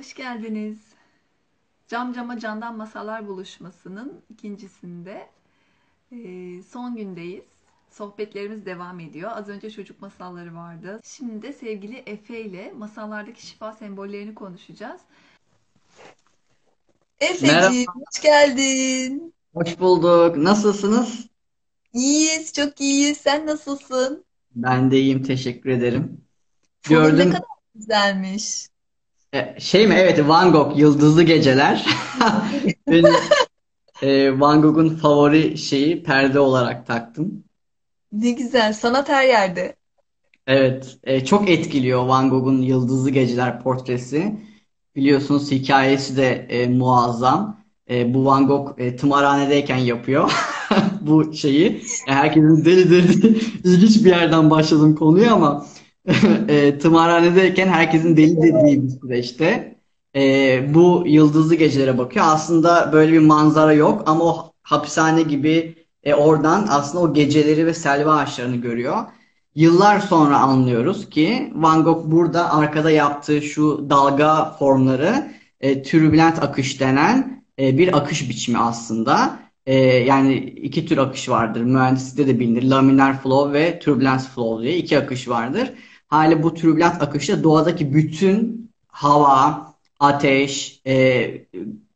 Hoş geldiniz. Cam Cama Candan Masallar buluşmasının ikincisinde e, son gündeyiz. Sohbetlerimiz devam ediyor. Az önce çocuk masalları vardı. Şimdi de sevgili Efe ile masallardaki şifa sembollerini konuşacağız. Merhaba, Efeciğim, hoş geldin. hoş bulduk. Nasılsınız? İyiyiz, çok iyiyiz. Sen nasılsın? Ben de iyiyim, teşekkür ederim. Fonun ne Gördüm. kadar güzelmiş. E, şey mi? Evet, Van Gogh, Yıldızlı Geceler. Benim e, Van Gogh'un favori şeyi perde olarak taktım. Ne güzel. Sanat her yerde. Evet, e, çok etkiliyor Van Gogh'un Yıldızlı Geceler portresi. Biliyorsunuz hikayesi de e, muazzam. E, bu Van Gogh e, tımarhanedeyken yapıyor bu şeyi. E, herkesin deli deli ilginç bir yerden başladım konuyu ama e, tımarhanedeyken herkesin deli dediği bir süreçte e, bu Yıldızlı Gecelere bakıyor. Aslında böyle bir manzara yok ama o hapishane gibi e, oradan aslında o geceleri ve selva ağaçlarını görüyor. Yıllar sonra anlıyoruz ki Van Gogh burada arkada yaptığı şu dalga formları e, türbülent akış denen e, bir akış biçimi aslında. E, yani iki tür akış vardır. Mühendislikte de bilinir. Laminar flow ve turbulence flow diye iki akış vardır. Hali bu türbülent akışta doğadaki bütün hava, ateş e,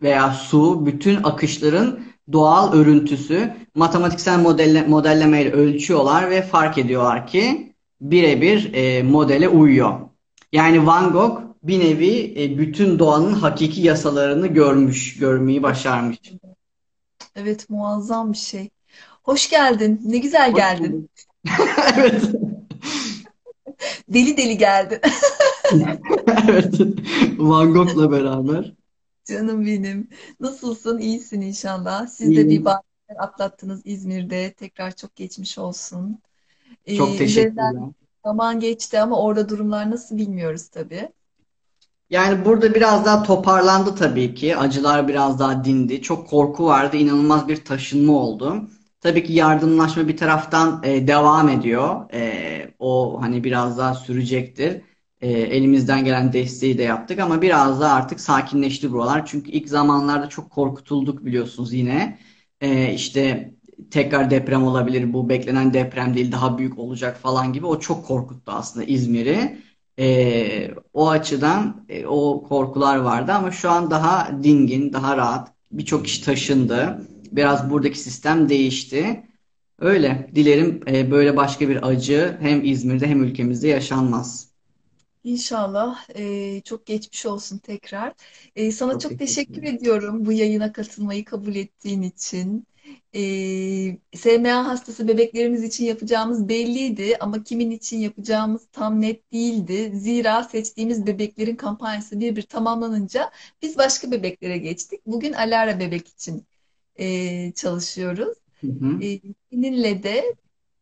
veya su, bütün akışların doğal örüntüsü matematiksel modelle, modellemeyle ölçüyorlar ve fark ediyorlar ki birebir e, modele uyuyor. Yani Van Gogh bir nevi e, bütün doğanın hakiki yasalarını görmüş, görmeyi başarmış. Evet, muazzam bir şey. Hoş geldin. Ne güzel Hoş geldin. Evet. Deli deli geldin. Evet. Van Gogh'la beraber. Canım benim. Nasılsın? İyisin inşallah. Siz de bir İyiyim. badireler atlattınız İzmir'de. Tekrar çok geçmiş olsun. Çok Ee, üzerinden teşekkürler. zaman geçti ama orada durumlar nasıl bilmiyoruz tabii. Yani burada biraz daha toparlandı tabii ki. Acılar biraz daha dindi. Çok korku vardı. İnanılmaz bir taşınma oldu. Tabii ki yardımlaşma bir taraftan e, devam ediyor. E, o hani biraz daha sürecektir. E, elimizden gelen desteği de yaptık ama biraz daha artık sakinleşti buralar. Çünkü ilk zamanlarda çok korkutulduk biliyorsunuz yine. E, işte tekrar deprem olabilir. Bu beklenen deprem değil, daha büyük olacak falan gibi. O çok korkuttu aslında İzmir'i. Ee, o açıdan e, o korkular vardı ama şu an daha dingin, daha rahat. Birçok iş taşındı. Biraz buradaki sistem değişti. Öyle. Dilerim e, böyle başka bir acı hem İzmir'de hem ülkemizde yaşanmaz. İnşallah ee, çok geçmiş olsun tekrar. Ee, sana Çok çok teşekkür ederim. ediyorum bu yayına katılmayı kabul ettiğin için. Ee, SMA hastası bebeklerimiz için yapacağımız belliydi ama kimin için yapacağımız tam net değildi. Zira seçtiğimiz bebeklerin kampanyası bir bir tamamlanınca biz başka bebeklere geçtik. Bugün Alara bebek için ee, çalışıyoruz. Hı hı. Ee, seninle de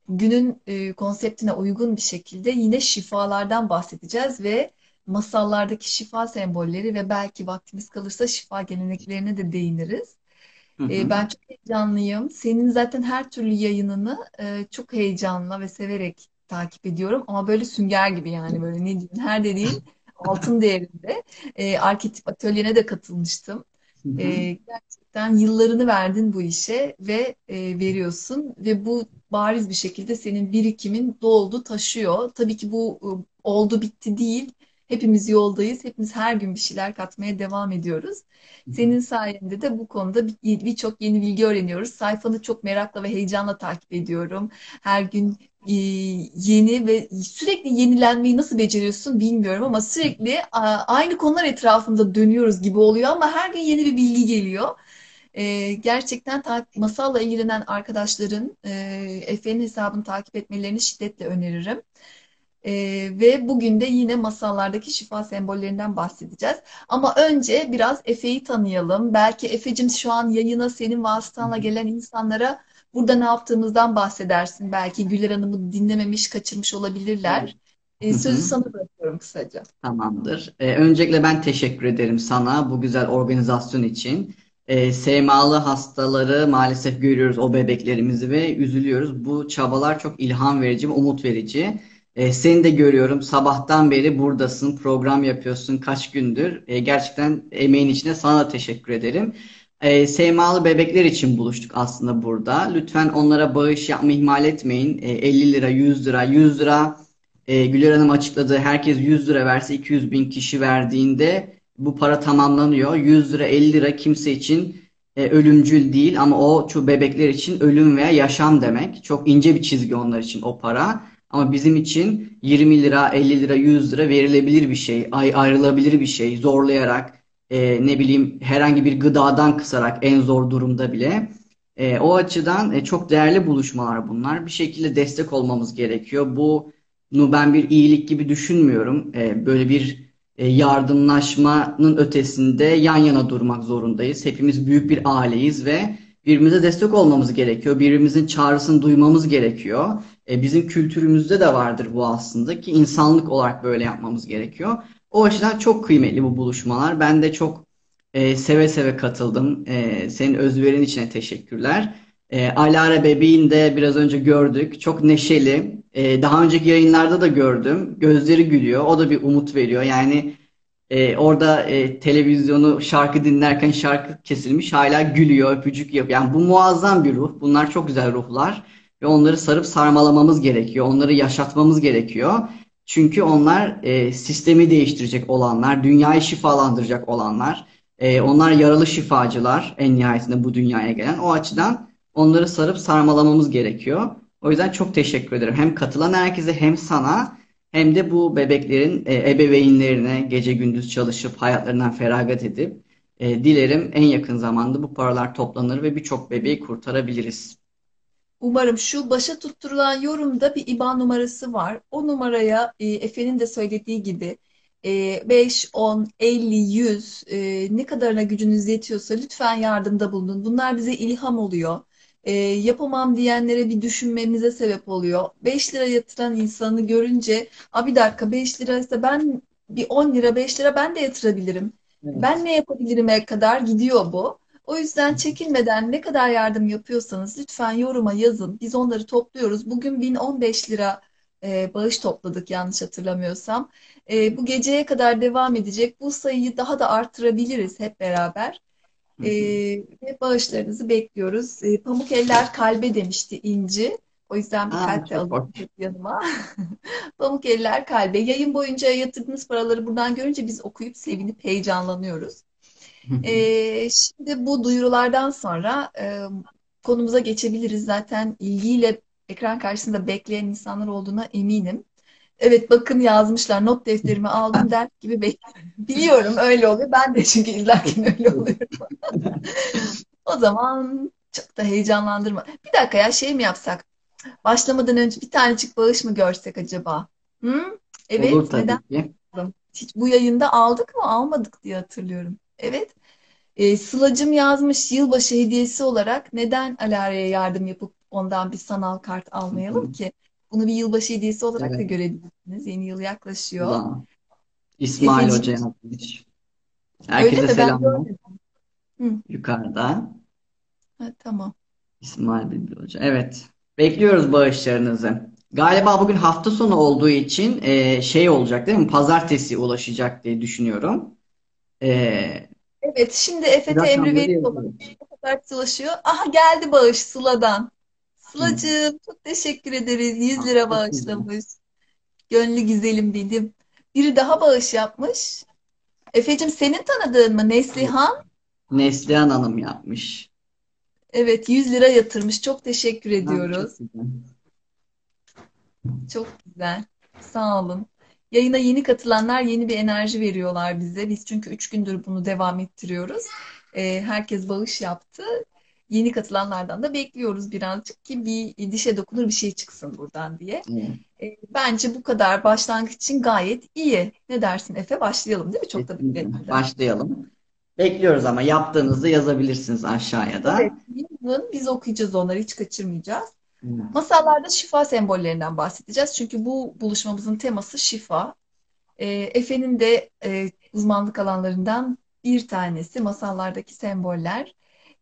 günün e, konseptine uygun bir şekilde yine şifalardan bahsedeceğiz ve masallardaki şifa sembolleri ve belki vaktimiz kalırsa şifa geleneklerine de değiniriz. Hı E, ben çok heyecanlıyım. Senin zaten her türlü yayınını e, çok heyecanla ve severek takip ediyorum. Ama böyle sünger gibi yani böyle ne diyeyim her dediğin altın değerinde. E, Arketip Atölye'ne de katılmıştım. Hı hı. E, gerçekten yıllarını verdin bu işe ve e, veriyorsun ve bu bariz bir şekilde senin birikimin doldu, taşıyor. Tabii ki bu e, oldu bitti değil. Hepimiz yoldayız. Hepimiz her gün bir şeyler katmaya devam ediyoruz. Senin sayende de bu konuda bir- birçok yeni bilgi öğreniyoruz. Sayfanı çok merakla ve heyecanla takip ediyorum. Her gün e, yeni ve sürekli yenilenmeyi nasıl beceriyorsun bilmiyorum ama sürekli a, aynı konular etrafında dönüyoruz gibi oluyor ama her gün yeni bir bilgi geliyor. E, gerçekten ta- masalla ilgilenen arkadaşların e, Efe'nin hesabını takip etmelerini şiddetle öneririm. E, ve bugün de yine masallardaki şifa sembollerinden bahsedeceğiz. Ama önce biraz Efe'yi tanıyalım. Belki Efe'cim şu an yayına senin vasıtanla gelen insanlara burada ne yaptığımızdan bahsedersin. Belki Güler Hanım'ı dinlememiş, kaçırmış olabilirler. E, sözü sana bırakıyorum kısaca. Tamamdır. Ee, öncelikle ben teşekkür ederim sana bu güzel organizasyon için. Ee, SMA'lı hastaları maalesef görüyoruz o bebeklerimizi ve üzülüyoruz. Bu çabalar çok ilham verici ve umut verici. E, seni de görüyorum. Sabahtan beri buradasın, program yapıyorsun kaç gündür. E, gerçekten emeğin içine sana da teşekkür ederim. E, Seymalı bebekler için buluştuk aslında burada. Lütfen onlara bağış yapmayı ihmal etmeyin. E, 50 lira, 100 lira, 100 lira. E, Güler Hanım açıkladı. Herkes 100 lira verse 200 bin kişi verdiğinde bu para tamamlanıyor. 100 lira, 50 lira kimse için e, ölümcül değil ama o şu bebekler için ölüm veya yaşam demek. Çok ince bir çizgi onlar için o para. Ama bizim için 20 lira, 50 lira, 100 lira verilebilir bir şey, ay ayrılabilir bir şey, zorlayarak, e, ne bileyim herhangi bir gıdadan kısarak en zor durumda bile. E, o açıdan e, çok değerli buluşmalar bunlar. Bir şekilde destek olmamız gerekiyor. Bunu ben bir iyilik gibi düşünmüyorum. E, böyle bir yardımlaşmanın ötesinde yan yana durmak zorundayız. Hepimiz büyük bir aileyiz ve birbirimize destek olmamız gerekiyor. Birbirimizin çağrısını duymamız gerekiyor. E, bizim kültürümüzde de vardır bu aslında ki insanlık olarak böyle yapmamız gerekiyor. O açıdan çok kıymetli bu buluşmalar. Ben de çok e, seve seve katıldım. E, senin özverin için teşekkürler. E, Alara bebeğini de biraz önce gördük. Çok neşeli. E, daha önceki yayınlarda da gördüm. Gözleri gülüyor. O da bir umut veriyor. Yani e, orada e, televizyonu şarkı dinlerken şarkı kesilmiş hala gülüyor, öpücük yapıyor. Yani bu muazzam bir ruh. Bunlar çok güzel ruhlar. Ve onları sarıp sarmalamamız gerekiyor. Onları yaşatmamız gerekiyor. Çünkü onlar e, sistemi değiştirecek olanlar, dünyayı şifalandıracak olanlar. E, onlar yaralı şifacılar en nihayetinde bu dünyaya gelen. O açıdan onları sarıp sarmalamamız gerekiyor. O yüzden çok teşekkür ederim. Hem katılan herkese hem sana hem de bu bebeklerin e, ebeveynlerine gece gündüz çalışıp hayatlarından feragat edip e, dilerim en yakın zamanda bu paralar toplanır ve birçok bebeği kurtarabiliriz. Umarım şu başa tutturulan yorumda bir IBAN numarası var. O numaraya e, Efe'nin de söylediği gibi e, 5, 10, 50, 100 e, ne kadarına gücünüz yetiyorsa lütfen yardımda bulunun. Bunlar bize ilham oluyor. E, yapamam diyenlere bir düşünmemize sebep oluyor. 5 lira yatıran insanı görünce, a bir dakika 5 liraysa ben bir 10 lira 5 lira ben de yatırabilirim. Ben Evet. ne yapabilirim'e kadar gidiyor bu. O yüzden çekinmeden ne kadar yardım yapıyorsanız lütfen yoruma yazın. Biz onları topluyoruz. Bugün 1015 lira e, bağış topladık yanlış hatırlamıyorsam. E, bu geceye kadar devam edecek. Bu sayıyı daha da artırabiliriz hep beraber. Hı E, hı. ve bağışlarınızı bekliyoruz. E, pamuk eller kalbe demişti İnci. O yüzden bir Aa, kalp de hoş. yanıma. Pamuk eller kalbe. Yayın boyunca yatırdığınız paraları buradan görünce biz okuyup sevinip heyecanlanıyoruz. Ee, şimdi bu duyurulardan sonra e, konumuza geçebiliriz. Zaten ilgiyle ekran karşısında bekleyen insanlar olduğuna eminim. Evet bakın yazmışlar. Not defterimi aldım dert gibi bekliyorum. Biliyorum öyle oluyor. Ben de çünkü izlerken öyle oluyorum. O zaman çok da heyecanlandırma. Bir dakika ya şey mi yapsak? Başlamadan önce bir tanecik bağış mı görsek acaba? Hı? Olur Evet, neden? tabii ki. Hiç bu yayında aldık mı? Almadık diye hatırlıyorum. Evet. E, Sıla'cım yazmış yılbaşı hediyesi olarak neden Alara'ya yardım yapıp ondan bir sanal kart almayalım ki? Bunu bir yılbaşı hediyesi olarak da Evet. görebilirsiniz. Yeni yıl yaklaşıyor. da İsmail Efe'cim Hoca yapmış. Herkese selamlar. Yukarıda ha, tamam. İsmail Bilbil Hoca. Evet. Bekliyoruz bağışlarınızı. Galiba bugün hafta sonu olduğu için e, şey olacak değil mi? Pazartesi ulaşacak diye düşünüyorum. E, Evet, şimdi EFT emri. O kadar ulaşıyor. Aha geldi bağış Sıla'dan. Sıla'cığım çok teşekkür ederiz. 100 lira Çok güzel. bağışlamış. Gönlü güzelim benim. Biri daha bağış yapmış. Efe'cim senin tanıdığın mı? Neslihan? Neslihan Hanım yapmış. Evet 100 lira yatırmış. Çok teşekkür çok ediyoruz. güzel. Çok güzel. Sağ olun. Yayına yeni katılanlar yeni bir enerji veriyorlar bize. Biz çünkü 3 gündür bunu devam ettiriyoruz. Ee, herkes bağış yaptı. Yeni katılanlardan da bekliyoruz birazcık ki bir dişe dokunur bir şey çıksın buradan diye. Evet, Ee, bence bu kadar başlangıç için gayet iyi. Ne dersin Efe? Başlayalım değil mi? Çok da bekletmeden. Başlayalım. Bekliyoruz ama yaptığınızı yazabilirsiniz aşağıya Evet, da. yazın. Biz okuyacağız onları, hiç kaçırmayacağız. Evet. Masallarda şifa sembollerinden bahsedeceğiz. Çünkü bu buluşmamızın teması şifa. E, Efe'nin de e, uzmanlık alanlarından bir tanesi masallardaki semboller.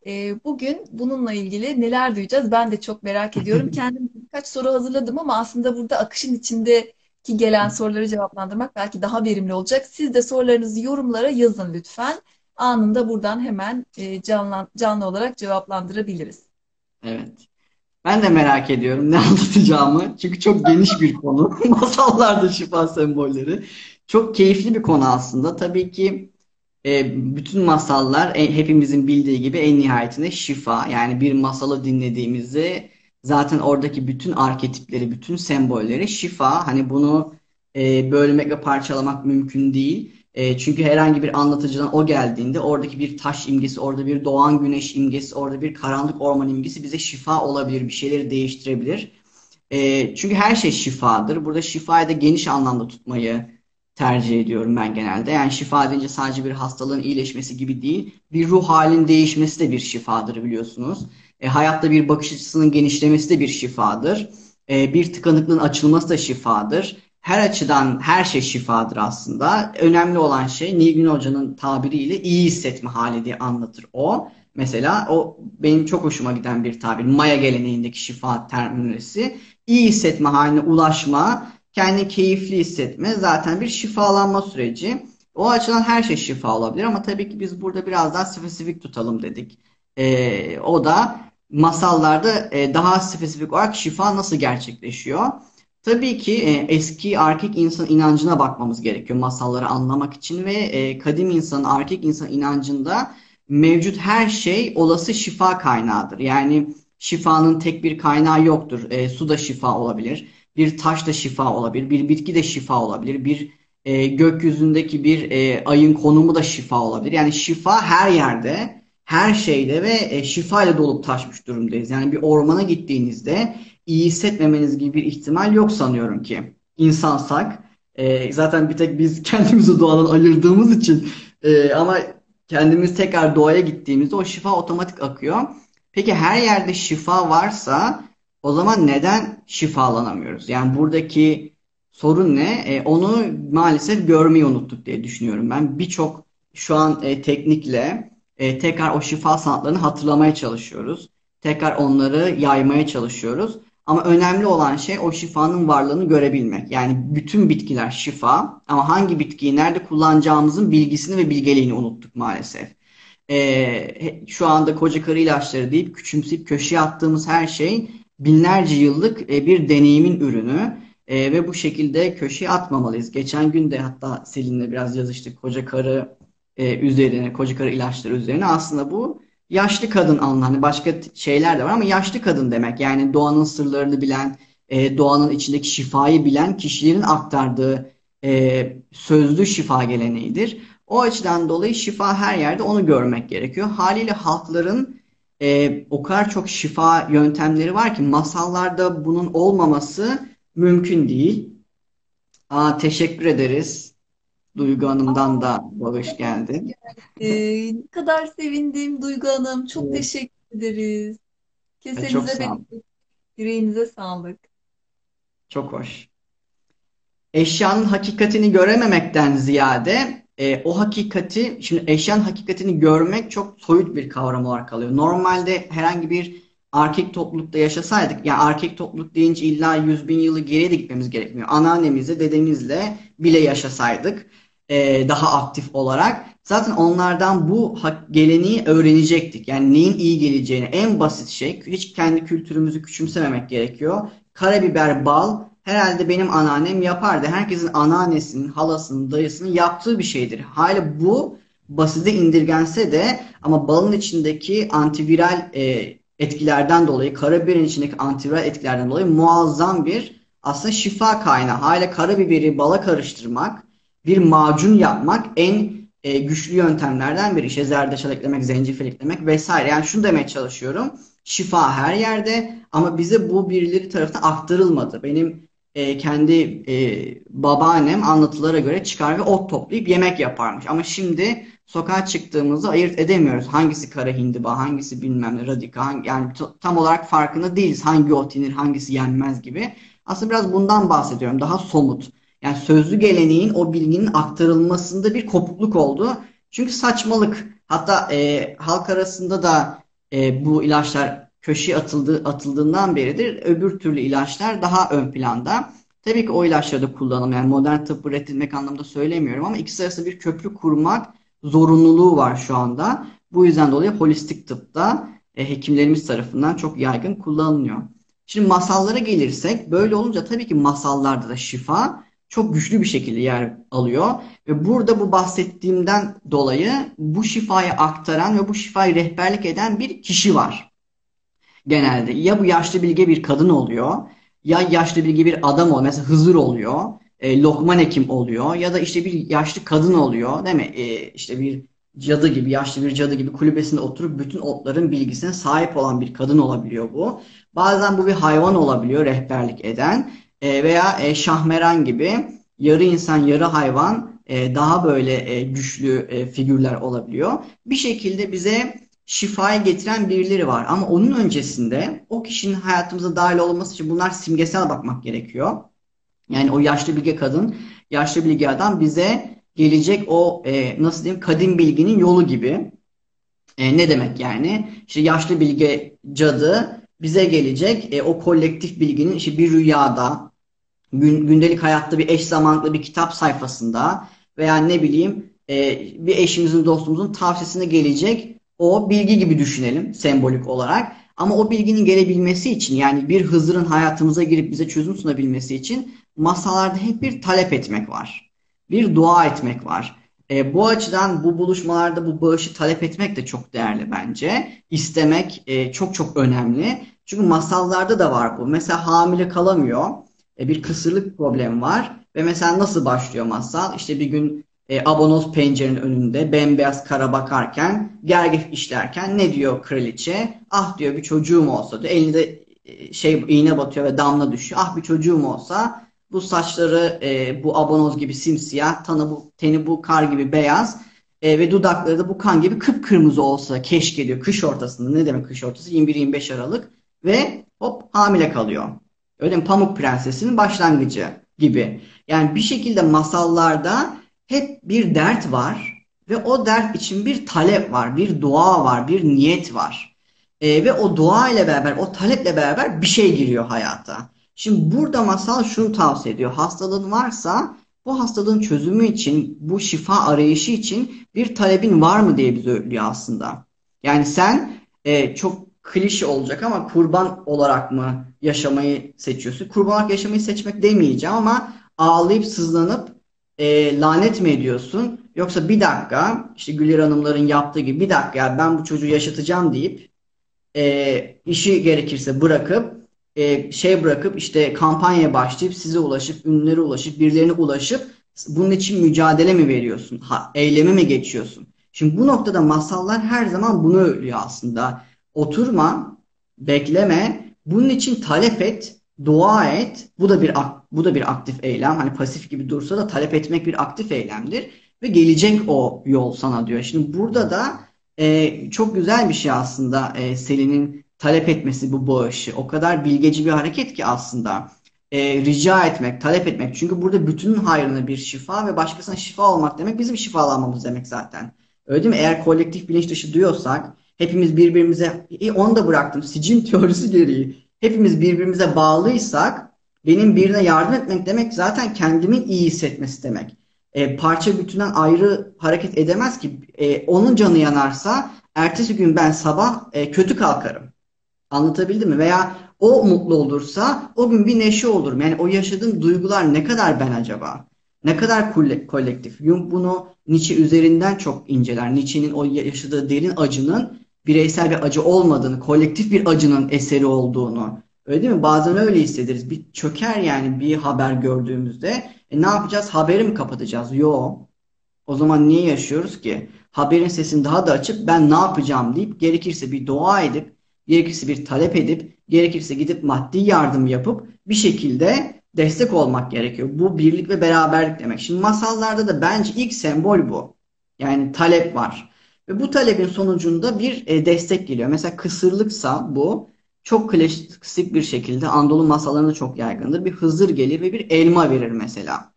E, bugün bununla ilgili neler duyacağız ben de çok merak ediyorum. Kendim birkaç soru hazırladım ama aslında burada akışın içinde ki gelen soruları cevaplandırmak belki daha verimli olacak. Siz de sorularınızı yorumlara yazın lütfen. Anında buradan hemen e, canlı, canlı olarak cevaplandırabiliriz. Evet. Ben de merak ediyorum ne anlatacağımı. Çünkü çok geniş bir konu. Masallarda şifa sembolleri. Çok keyifli bir konu aslında. Tabii ki e, bütün masallar e, hepimizin bildiği gibi en nihayetinde şifa. Yani bir masalı dinlediğimizde zaten oradaki bütün arketipleri, bütün sembolleri şifa. Hani bunu e, bölmek ve parçalamak mümkün değil. E, çünkü herhangi bir anlatıcıdan o geldiğinde oradaki bir taş imgesi, orada bir doğan güneş imgesi, orada bir karanlık orman imgesi bize şifa olabilir, bir şeyleri değiştirebilir. E, çünkü her şey şifadır. Burada şifayı da geniş anlamda tutmayı tercih ediyorum ben genelde. Yani şifa deyince sadece bir hastalığın iyileşmesi gibi değil, bir ruh halin değişmesi de bir şifadır biliyorsunuz. E, hayatta bir bakış açısının genişlemesi de bir şifadır. E, bir tıkanıklığın açılması da şifadır her açıdan her şey şifadır aslında. Önemli olan şey Nilgün Hoca'nın tabiriyle iyi hissetme hali diye anlatır o. Mesela o benim çok hoşuma giden bir tabir. Maya geleneğindeki şifa terminolojisi. İyi hissetme haline ulaşma, kendini keyifli hissetme zaten bir şifalanma süreci. O açıdan her şey şifa olabilir ama tabii ki biz burada biraz daha spesifik tutalım dedik. Ee, o da masallarda e, daha spesifik olarak şifa nasıl gerçekleşiyor? Tabii ki e, eski erkek insan inancına bakmamız gerekiyor masalları anlamak için ve e, kadim insan, erkek insan inancında mevcut her şey olası şifa kaynağıdır. Yani şifanın tek bir kaynağı yoktur. E, su da şifa olabilir, bir taş da şifa olabilir, bir bitki de şifa olabilir, bir e, gökyüzündeki bir e, ayın konumu da şifa olabilir. Yani şifa her yerde, her şeyde ve e, şifa ile dolup taşmış durumdayız. Yani bir ormana gittiğinizde iyi hissetmemeniz gibi bir ihtimal yok sanıyorum ki. İnsansak. E, zaten bir tek biz kendimizi doğadan ayırdığımız için e, ama kendimiz tekrar doğaya gittiğimizde o şifa otomatik akıyor. Peki her yerde şifa varsa o zaman neden şifalanamıyoruz? Yani buradaki sorun ne? E, onu maalesef görmeyi unuttuk diye düşünüyorum ben. Birçok şu an e, teknikle e, tekrar o şifa sanatlarını hatırlamaya çalışıyoruz. Tekrar onları yaymaya çalışıyoruz. Ama önemli olan şey o şifanın varlığını görebilmek. Yani bütün bitkiler şifa ama hangi bitkiyi nerede kullanacağımızın bilgisini ve bilgeliğini unuttuk maalesef. Ee, şu anda koca karı ilaçları deyip küçümseyip köşeye attığımız her şey binlerce yıllık e, bir deneyimin ürünü. E, ve bu şekilde köşeye atmamalıyız. Geçen gün de hatta Selin'le biraz yazıştık koca karı e, üzerine, koca karı ilaçları üzerine. Aslında bu yaşlı kadın anlamı. Hani başka şeyler de var ama yaşlı kadın demek. Yani doğanın sırlarını bilen, doğanın içindeki şifayı bilen kişilerin aktardığı sözlü şifa geleneğidir. O açıdan dolayı şifa her yerde onu görmek gerekiyor. Haliyle halkların e, o kadar çok şifa yöntemleri var ki masallarda bunun olmaması mümkün değil. Aa, teşekkür ederiz. Duygu Hanım'dan da bağış geldi. Ee, ne kadar sevindim Duygu Hanım. Çok Evet. teşekkür ederiz. E, Kesenize bereket, yüreğinize sağlık. Çok hoş. Eşyanın hakikatini görememekten ziyade e, o hakikati, şimdi eşyanın hakikatini görmek çok soyut bir kavram olarak kalıyor. Normalde herhangi bir erkek toplulukta yaşasaydık, yani erkek topluluk deyince illa 100 bin yılı geriye de gitmemiz gerekmiyor. Anneannemizle, dedemizle bile yaşasaydık e, daha aktif olarak zaten onlardan bu geleneği öğrenecektik. Yani neyin iyi geleceğini en basit şey hiç kendi kültürümüzü küçümsememek gerekiyor. Karabiber, bal herhalde benim anneannem yapardı. Herkesin anneannesinin, halasının, dayısının yaptığı bir şeydir. Hala bu basite indirgense de ama balın içindeki antiviral e, etkilerden dolayı, karabiberin içindeki antiviral etkilerden dolayı muazzam bir aslında şifa kaynağı. Hala karabiberi bala karıştırmak bir macun yapmak en e, güçlü yöntemlerden biri. İşte zerdeçal eklemek, zencefil eklemek vesaire. Yani şunu demeye çalışıyorum. Şifa her yerde ama bize bu birileri tarafından aktarılmadı. Benim e, kendi e, babaannem anlatılara göre çıkar ve ot toplayıp yemek yaparmış. Ama şimdi sokağa çıktığımızda ayırt edemiyoruz. Hangisi kara hindiba, hangisi bilmem ne radika, hangi, yani tam olarak farkında değiliz. Hangi ot yenir, hangisi yenmez gibi. Aslında biraz bundan bahsediyorum. Daha somut. Yani sözlü geleneğin o bilginin aktarılmasında bir kopukluk oldu. Çünkü saçmalık. Hatta e, halk arasında da e, bu ilaçlar köşeye atıldı, atıldığından beridir öbür türlü ilaçlar daha ön planda. Tabii ki o ilaçları da kullanalım. Yani modern tıbbı reddetmek anlamında söylemiyorum ama ikisi arasında bir köprü kurmak zorunluluğu var şu anda. Bu yüzden dolayı holistik tıpta e, hekimlerimiz tarafından çok yaygın kullanılıyor. Şimdi masallara gelirsek böyle olunca tabii ki masallarda da şifa çok güçlü bir şekilde yer alıyor. Ve burada bu bahsettiğimden dolayı bu şifayı aktaran ve bu şifayı rehberlik eden bir kişi var. Genelde ya bu yaşlı bilge bir kadın oluyor ya yaşlı bilge bir adam oluyor. Mesela Hızır oluyor. E, Lokman Hekim oluyor. Ya da işte bir yaşlı kadın oluyor. Değil mi? E, işte bir cadı gibi, yaşlı bir cadı gibi kulübesinde oturup bütün otların bilgisine sahip olan bir kadın olabiliyor bu. Bazen bu bir hayvan olabiliyor rehberlik eden. E, veya e, Şahmeran gibi yarı insan yarı hayvan e, daha böyle e, güçlü e, figürler olabiliyor. Bir şekilde bize şifayı getiren birileri var. Ama onun öncesinde o kişinin hayatımıza dahil olması için bunlar simgesel bakmak gerekiyor. Yani o yaşlı bilge kadın, yaşlı bilge adam bize gelecek o e, nasıl diyeyim kadim bilginin yolu gibi. E, ne demek yani? İşte yaşlı bilge cadı bize gelecek e, o kolektif bilginin işte bir rüyada, gün, gündelik hayatta bir eş zamanlı bir kitap sayfasında veya ne bileyim e, bir eşimizin dostumuzun tavsiyesine gelecek o bilgi gibi düşünelim sembolik olarak. Ama o bilginin gelebilmesi için yani bir Hızır'ın hayatımıza girip bize çözüm sunabilmesi için masalarda hep bir talep etmek var. Bir dua etmek var. E, bu açıdan bu buluşmalarda bu bağışı talep etmek de çok değerli bence. İstemek e, çok çok önemli. Çünkü masallarda da var bu. Mesela hamile kalamıyor. E, bir kısırlık problemi var. Ve mesela nasıl başlıyor masal? İşte bir gün e, abonoz pencerenin önünde bembeyaz kara bakarken, gergef işlerken ne diyor kraliçe? Ah diyor bir çocuğum olsa diyor. Elinde e, şey iğne batıyor ve damla düşüyor. Ah bir çocuğum olsa bu saçları e, bu abonoz gibi simsiyah, tanı bu, teni bu kar gibi beyaz e, ve dudakları da bu kan gibi kıpkırmızı olsa keşke diyor kış ortasında. Ne demek kış ortası? 21-25 Aralık ve hop hamile kalıyor. Öyle mi? Pamuk Prensesi'nin başlangıcı gibi. Yani bir şekilde masallarda hep bir dert var ve o dert için bir talep var, bir dua var, bir niyet var. E, ve o dua ile beraber, o taleple beraber bir şey giriyor hayata. Şimdi burada masal şunu tavsiye ediyor. Hastalığın varsa bu hastalığın çözümü için, bu şifa arayışı için bir talebin var mı diye bize söylüyor aslında. Yani sen e, çok klişe olacak ama kurban olarak mı yaşamayı seçiyorsun? Kurban olarak yaşamayı seçmek demeyeceğim ama ağlayıp sızlanıp e, lanet mi ediyorsun? Yoksa bir dakika işte Güler Hanımların yaptığı gibi bir dakika ya ben bu çocuğu yaşatacağım deyip e, işi gerekirse bırakıp e, şey bırakıp işte kampanyaya başlayıp size ulaşıp ünlülere ulaşıp birilerine ulaşıp bunun için mücadele mi veriyorsun? Ha, eyleme mi geçiyorsun? Şimdi bu noktada masallar her zaman bunu öğütlüyor aslında. Oturma, bekleme, bunun için talep et, dua et. Bu da bir bu da bir aktif eylem. Hani pasif gibi dursa da talep etmek bir aktif eylemdir ve gelecek o yol sana diyor. Şimdi burada da e, çok güzel bir şey aslında e, Selin'in talep etmesi bu bağışı. O kadar bilgeci bir hareket ki aslında. E, rica etmek, talep etmek. Çünkü burada bütünün hayrına bir şifa ve başkasına şifa olmak demek bizim şifalanmamız demek zaten. Öyle değil mi? Eğer kolektif bilinç dışı diyorsak hepimiz birbirimize, e, onu da bıraktım sicin teorisi gereği. Hepimiz birbirimize bağlıysak benim birine yardım etmek demek zaten kendimin iyi hissetmesi demek. E, parça bütünden ayrı hareket edemez ki. E, onun canı yanarsa ertesi gün ben sabah e, kötü kalkarım. Anlatabildim mi? Veya o mutlu olursa o gün bir neşe olurum. Yani o yaşadığım duygular ne kadar ben acaba? Ne kadar kolektif? Jung bunu Nietzsche üzerinden çok inceler. Nietzsche'nin o yaşadığı derin acının bireysel bir acı olmadığını, kolektif bir acının eseri olduğunu. Öyle değil mi? Bazen öyle hissederiz. Bir çöker yani bir haber gördüğümüzde. E ne yapacağız? Haberi mi kapatacağız? Yok. O zaman niye yaşıyoruz ki? Haberin sesini daha da açıp ben ne yapacağım deyip gerekirse bir dua edip gerekirse bir talep edip, gerekirse gidip maddi yardım yapıp bir şekilde destek olmak gerekiyor. Bu birlik ve beraberlik demek. Şimdi masallarda da bence ilk sembol bu. Yani talep var. Ve bu talebin sonucunda bir e, destek geliyor. Mesela kısırlıksa bu çok klasik bir şekilde Anadolu masallarında çok yaygındır. Bir Hızır gelir ve bir elma verir mesela.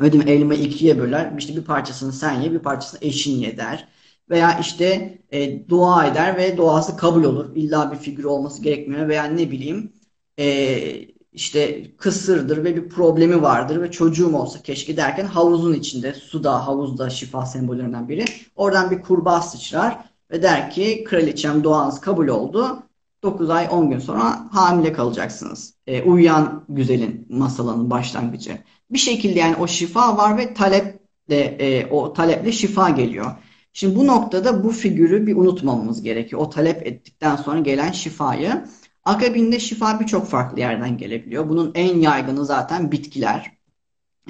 Öyle mi? Elma ikiye böler. İşte bir parçasını sen ye, bir parçasını eşin ye der veya işte e, dua eder ve duası kabul olur. İlla bir figür olması gerekmiyor veya ne bileyim e, işte kısırdır ve bir problemi vardır ve çocuğum olsa keşke derken havuzun içinde, suda, havuzda şifa sembollerinden biri. Oradan bir kurbağa sıçrar ve der ki kraliçem duanız kabul oldu. 9 ay 10 gün sonra hamile kalacaksınız. E, uyuyan güzelin masalının başlangıcı. Bir şekilde yani o şifa var ve talep de e, o taleple şifa geliyor. Şimdi bu noktada bu figürü bir unutmamamız gerekiyor. O talep ettikten sonra gelen şifayı. Akabinde şifa birçok farklı yerden gelebiliyor. Bunun en yaygını zaten bitkiler.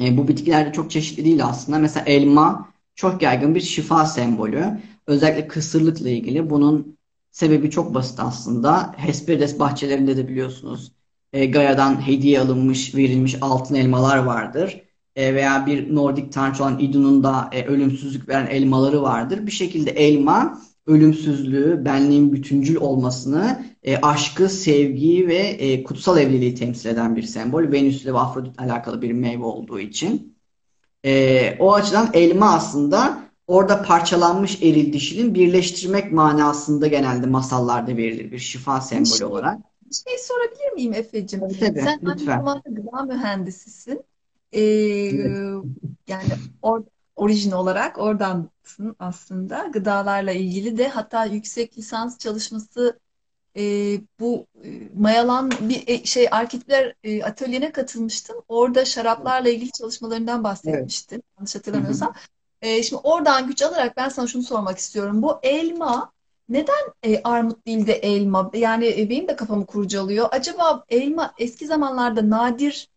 E, bu bitkiler de çok çeşitli değil aslında. Mesela elma çok yaygın bir şifa sembolü. Özellikle kısırlıkla ilgili. Bunun sebebi çok basit aslında. Hesperides bahçelerinde de biliyorsunuz e, Gaia'dan hediye alınmış, verilmiş altın elmalar vardır. E, veya bir Nordik tanrıça olan Idun'un da e, ölümsüzlük veren elmaları vardır. Bir şekilde elma ölümsüzlüğü, benliğin bütüncül olmasını, e, aşkı, sevgiyi ve e, kutsal evliliği temsil eden bir sembol. Venüs ile Afrodit alakalı bir meyve olduğu için. E, o açıdan elma aslında orada parçalanmış eril dişilin birleştirmek manasında genelde masallarda verilir bir şifa sembolü Şey, olarak. bir şey sorabilir miyim Efe'cim? Tabii tabii Sen aynı lütfen. zamanda gıda mühendisisin. Ee, Evet. yani or, orijin olarak oradansın aslında. Gıdalarla ilgili de hatta yüksek lisans çalışması e, bu e, mayalan bir e, şey arketipler e, atölyene katılmıştım. Orada şaraplarla ilgili çalışmalarından Evet. bahsetmiştin. Yanlış Hı hı. hatırlamıyorsam. E, şimdi oradan güç alarak ben sana şunu sormak istiyorum. Bu elma neden e, armut değil de elma? Yani e, benim de kafamı kurcalıyor. Acaba elma eski zamanlarda nadir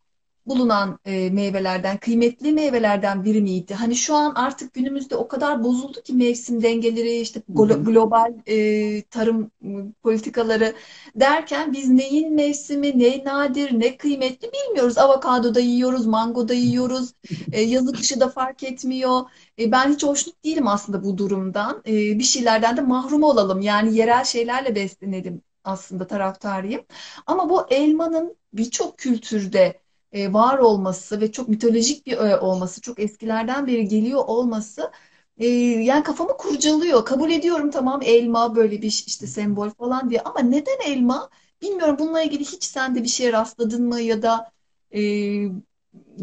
bulunan e, meyvelerden, kıymetli meyvelerden biri miydi? Hani şu an artık günümüzde o kadar bozuldu ki mevsim dengeleri, işte global e, tarım m, politikaları derken biz neyin mevsimi, ne nadir, ne kıymetli bilmiyoruz. Avokado da yiyoruz, mango da yiyoruz, e, yazı kışı da fark etmiyor. E, ben hiç hoşnut değilim aslında bu durumdan. E, bir şeylerden de mahrum olalım. Yani yerel şeylerle beslenelim aslında taraftarıyım. Ama bu elmanın birçok kültürde e, var olması ve çok mitolojik bir öğe olması, çok eskilerden beri geliyor olması e, yani kafamı kurcalıyor. Kabul ediyorum tamam elma böyle bir işte sembol falan diye ama neden elma? Bilmiyorum bununla ilgili hiç sen de bir şeye rastladın mı ya da e,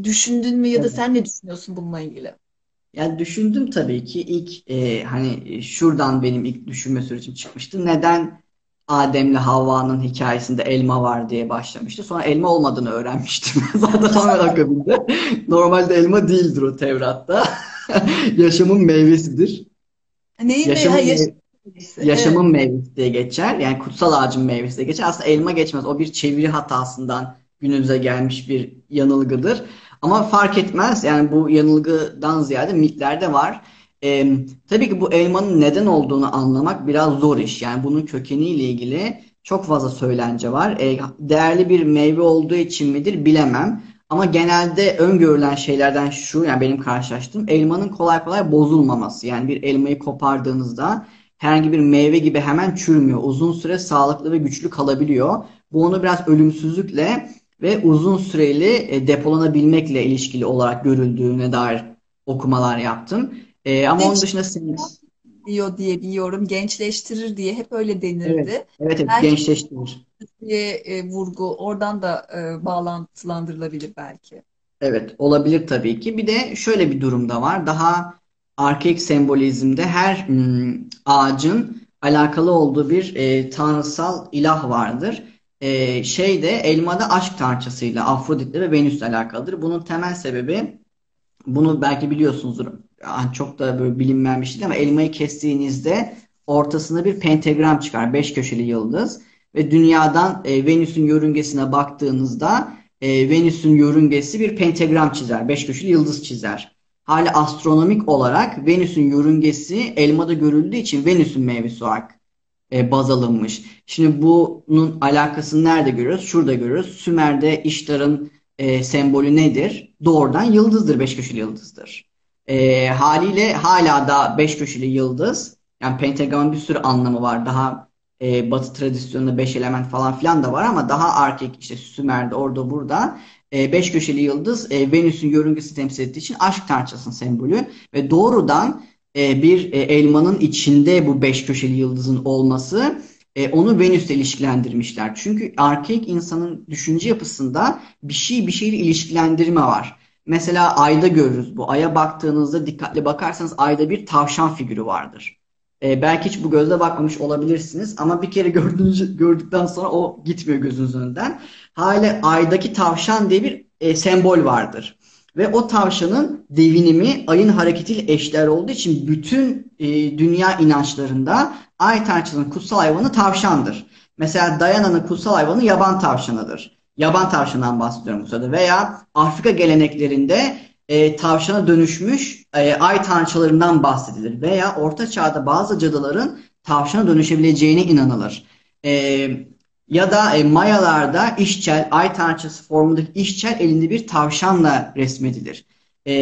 düşündün mü ya da sen ne düşünüyorsun bununla ilgili? Yani düşündüm tabii ki ilk e, hani şuradan benim ilk düşünme sürecim çıkmıştı. Neden Adem'le Havva'nın hikayesinde elma var diye başlamıştı. Sonra elma olmadığını öğrenmiştim. Zaten hemen akabinde. Normalde elma değildir o Tevrat'ta. Yaşamın meyvesidir. Neyin Yaşamın yaşam meyvesi. meyvesi. Yaşamın Evet. meyvesi diye geçer. Yani kutsal ağacın meyvesi diye geçer. Aslında elma geçmez. O bir çeviri hatasından günümüze gelmiş bir yanılgıdır. Ama fark etmez. Yani bu yanılgıdan ziyade mitlerde var. Ee, tabii ki bu elmanın neden olduğunu anlamak biraz zor iş. Yani bunun kökeniyle ilgili çok fazla söylence var. Ee, değerli bir meyve olduğu için midir bilemem. Ama genelde öngörülen şeylerden şu, yani benim karşılaştığım elmanın kolay kolay bozulmaması. Yani bir elmayı kopardığınızda herhangi bir meyve gibi hemen çürümüyor. Uzun süre sağlıklı ve güçlü kalabiliyor. Bu onu biraz ölümsüzlükle ve uzun süreli e, depolanabilmekle ilişkili olarak görüldüğüne dair okumalar yaptım. E, ama onun dışında senin... diyor diye biliyorum. Gençleştirir diye hep öyle Evet, denirdi. evet, evet Belki gençleştirir. diye e, vurgu oradan da e, bağlantılandırılabilir belki. Evet, olabilir tabii ki. Bir de şöyle bir durum da var. Daha arkaik sembolizmde her hmm, ağacın alakalı olduğu bir e, tanrısal ilah vardır. E, şeyde elmada aşk tanrıçasıyla, Afrodit'le ve Venüs'le alakalıdır. Bunun temel sebebi bunu belki biliyorsunuzdur. Yani çok da böyle bilinmeyen bir şey değil ama elmayı kestiğinizde ortasında bir pentagram çıkar. Beş köşeli yıldız. Ve dünyadan e, Venüs'ün yörüngesine baktığınızda e, Venüs'ün yörüngesi bir pentagram çizer. Beş köşeli yıldız çizer. Hali astronomik olarak Venüs'ün yörüngesi elmada görüldüğü için Venüs'ün meyvesi olarak e, baz alınmış. Şimdi bunun alakasını nerede görüyoruz? Şurada görüyoruz. Sümer'de İştar'ın e, sembolü nedir? Doğrudan yıldızdır, beş köşeli yıldızdır. E, haliyle hala da beş köşeli yıldız, yani pentagramın bir sürü anlamı var. Daha e, Batı tradisyonunda beş element falan filan da var ama daha arkaik işte Sümer'de orada burada e, beş köşeli yıldız e, Venüs'ün yörüngesi temsil ettiği için aşk tanrıçasının sembolü ve doğrudan e, bir e, elmanın içinde bu beş köşeli yıldızın olması e, onu Venüs'le ilişkilendirmişler. Çünkü arkaik insanın düşünce yapısında bir şey bir şeyle ilişkilendirme var. Mesela ayda görürüz bu. Aya baktığınızda dikkatli bakarsanız ayda bir tavşan figürü vardır. E, belki hiç bu gözle bakmamış olabilirsiniz ama bir kere gördüğünüz, gördükten sonra o gitmiyor gözünüzün önünden. Hale aydaki tavşan diye bir e, sembol vardır. Ve o tavşanın devinimi ayın hareketiyle eşdeğer olduğu için bütün e, dünya inançlarında ay tanrıçasının kutsal hayvanı tavşandır. Mesela Diana'nın kutsal hayvanı yaban tavşanıdır. Yaban tavşanından bahsediyorum bu sırada. Veya Afrika geleneklerinde e, tavşana dönüşmüş e, ay tanrıçalarından bahsedilir. Veya Orta Çağ'da bazı cadıların tavşana dönüşebileceğine inanılır. E, ya da e, Mayalarda işçel, ay tanrıçası formundaki işçel elinde bir tavşanla resmedilir. E,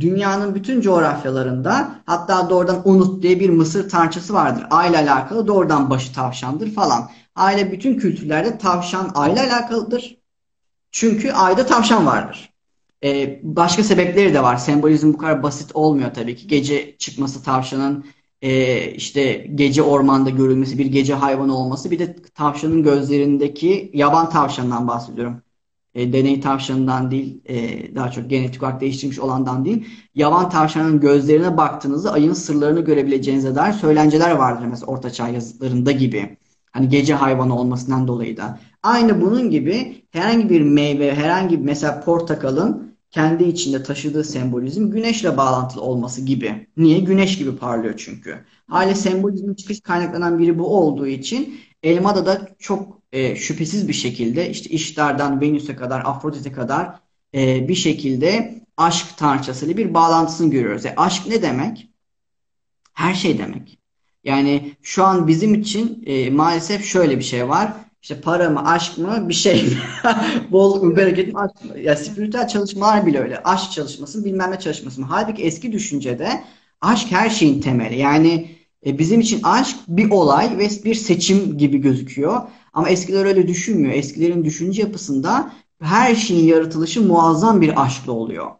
dünyanın bütün coğrafyalarında hatta doğrudan Unut diye bir Mısır tanrıçası vardır. Ay ile alakalı doğrudan başı tavşandır falan. Aile bütün kültürlerde tavşan ay ile alakalıdır. Çünkü ayda tavşan vardır. E, başka sebepleri de var. Sembolizm bu kadar basit olmuyor tabii ki. Gece çıkması tavşanın e, işte gece ormanda görülmesi, bir gece hayvanı olması, bir de tavşanın gözlerindeki yaban tavşanından bahsediyorum. E, deney tavşanından değil, e, daha çok genetik olarak değiştirmiş olandan değil. Yaban tavşanın gözlerine baktığınızda ayın sırlarını görebileceğinize dair söylenceler vardır mesela Ortaçağ yazıtlarında gibi. Hani gece hayvanı olmasından dolayı da. Aynı bunun gibi herhangi bir meyve, herhangi bir mesela portakalın kendi içinde taşıdığı sembolizm güneşle bağlantılı olması gibi. Niye? Güneş gibi parlıyor çünkü. Hale sembolizmin çıkış kaynaklanan biri bu olduğu için Elmada da çok e, şüphesiz bir şekilde işte İştar'dan Venüs'e kadar, Afrodit'e kadar e, bir şekilde aşk tanrıçasıyla bir bağlantısını görüyoruz. E, aşk ne demek? Her şey demek. Yani şu an bizim için e, maalesef şöyle bir şey var. İşte para mı, aşk mı bir şey. Bol bereket mi, aşk mı? Ya spiritüel çalışmalar bile öyle. Aşk çalışması, bilmem ne çalışması mı? Halbuki eski düşüncede aşk her şeyin temeli. Yani e, bizim için aşk bir olay ve bir seçim gibi gözüküyor. Ama eskiler öyle düşünmüyor. Eskilerin düşünce yapısında her şeyin yaratılışı muazzam bir aşkla oluyor.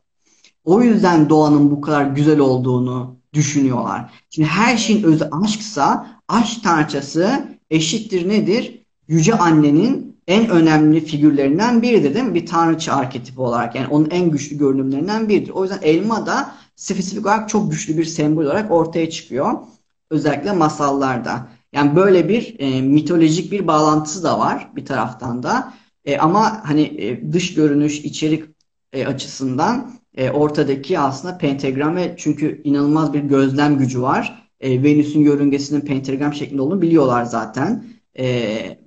O yüzden doğanın bu kadar güzel olduğunu düşünüyorlar. Şimdi her şeyin özü aşksa aşk tanrıçası eşittir nedir? Yüce Anne'nin en önemli figürlerinden biridir değil mi? Bir tanrıça arketipi olarak yani onun en güçlü görünümlerinden biridir. O yüzden elma da spesifik olarak çok güçlü bir sembol olarak ortaya çıkıyor. Özellikle masallarda. Yani böyle bir e, mitolojik bir bağlantısı da var bir taraftan da. E, ama hani e, dış görünüş, içerik e, açısından e, ortadaki aslında pentagram ve çünkü inanılmaz bir gözlem gücü var. E, Venüs'ün yörüngesinin pentagram şeklinde olduğunu biliyorlar zaten. E,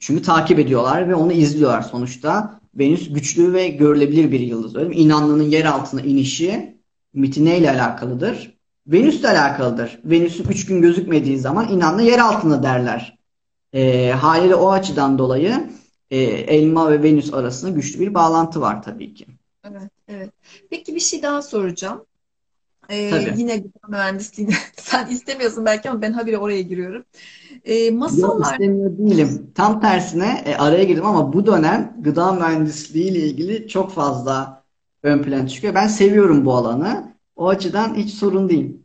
çünkü takip ediyorlar ve onu izliyorlar sonuçta. Venüs güçlü ve görülebilir bir yıldız. Öyle mi? İnanlının yer altına inişi miti neyle alakalıdır? Venüs'le alakalıdır. Venüs'ün üç gün gözükmediği zaman İnanlı yer altında derler. E, haliyle o açıdan dolayı e, Elma ve Venüs arasında güçlü bir bağlantı var tabii ki. Evet, evet. Peki bir şey daha soracağım. Ee, Tabii. yine gıda mühendisliğini sen istemiyorsun belki ama ben habire oraya giriyorum. Ee, Yok masallar istemiyor değilim. Tam tersine e, araya girdim ama bu dönem gıda mühendisliği ile ilgili çok fazla ön plan çıkıyor. Ben seviyorum bu alanı. O açıdan hiç sorun değil.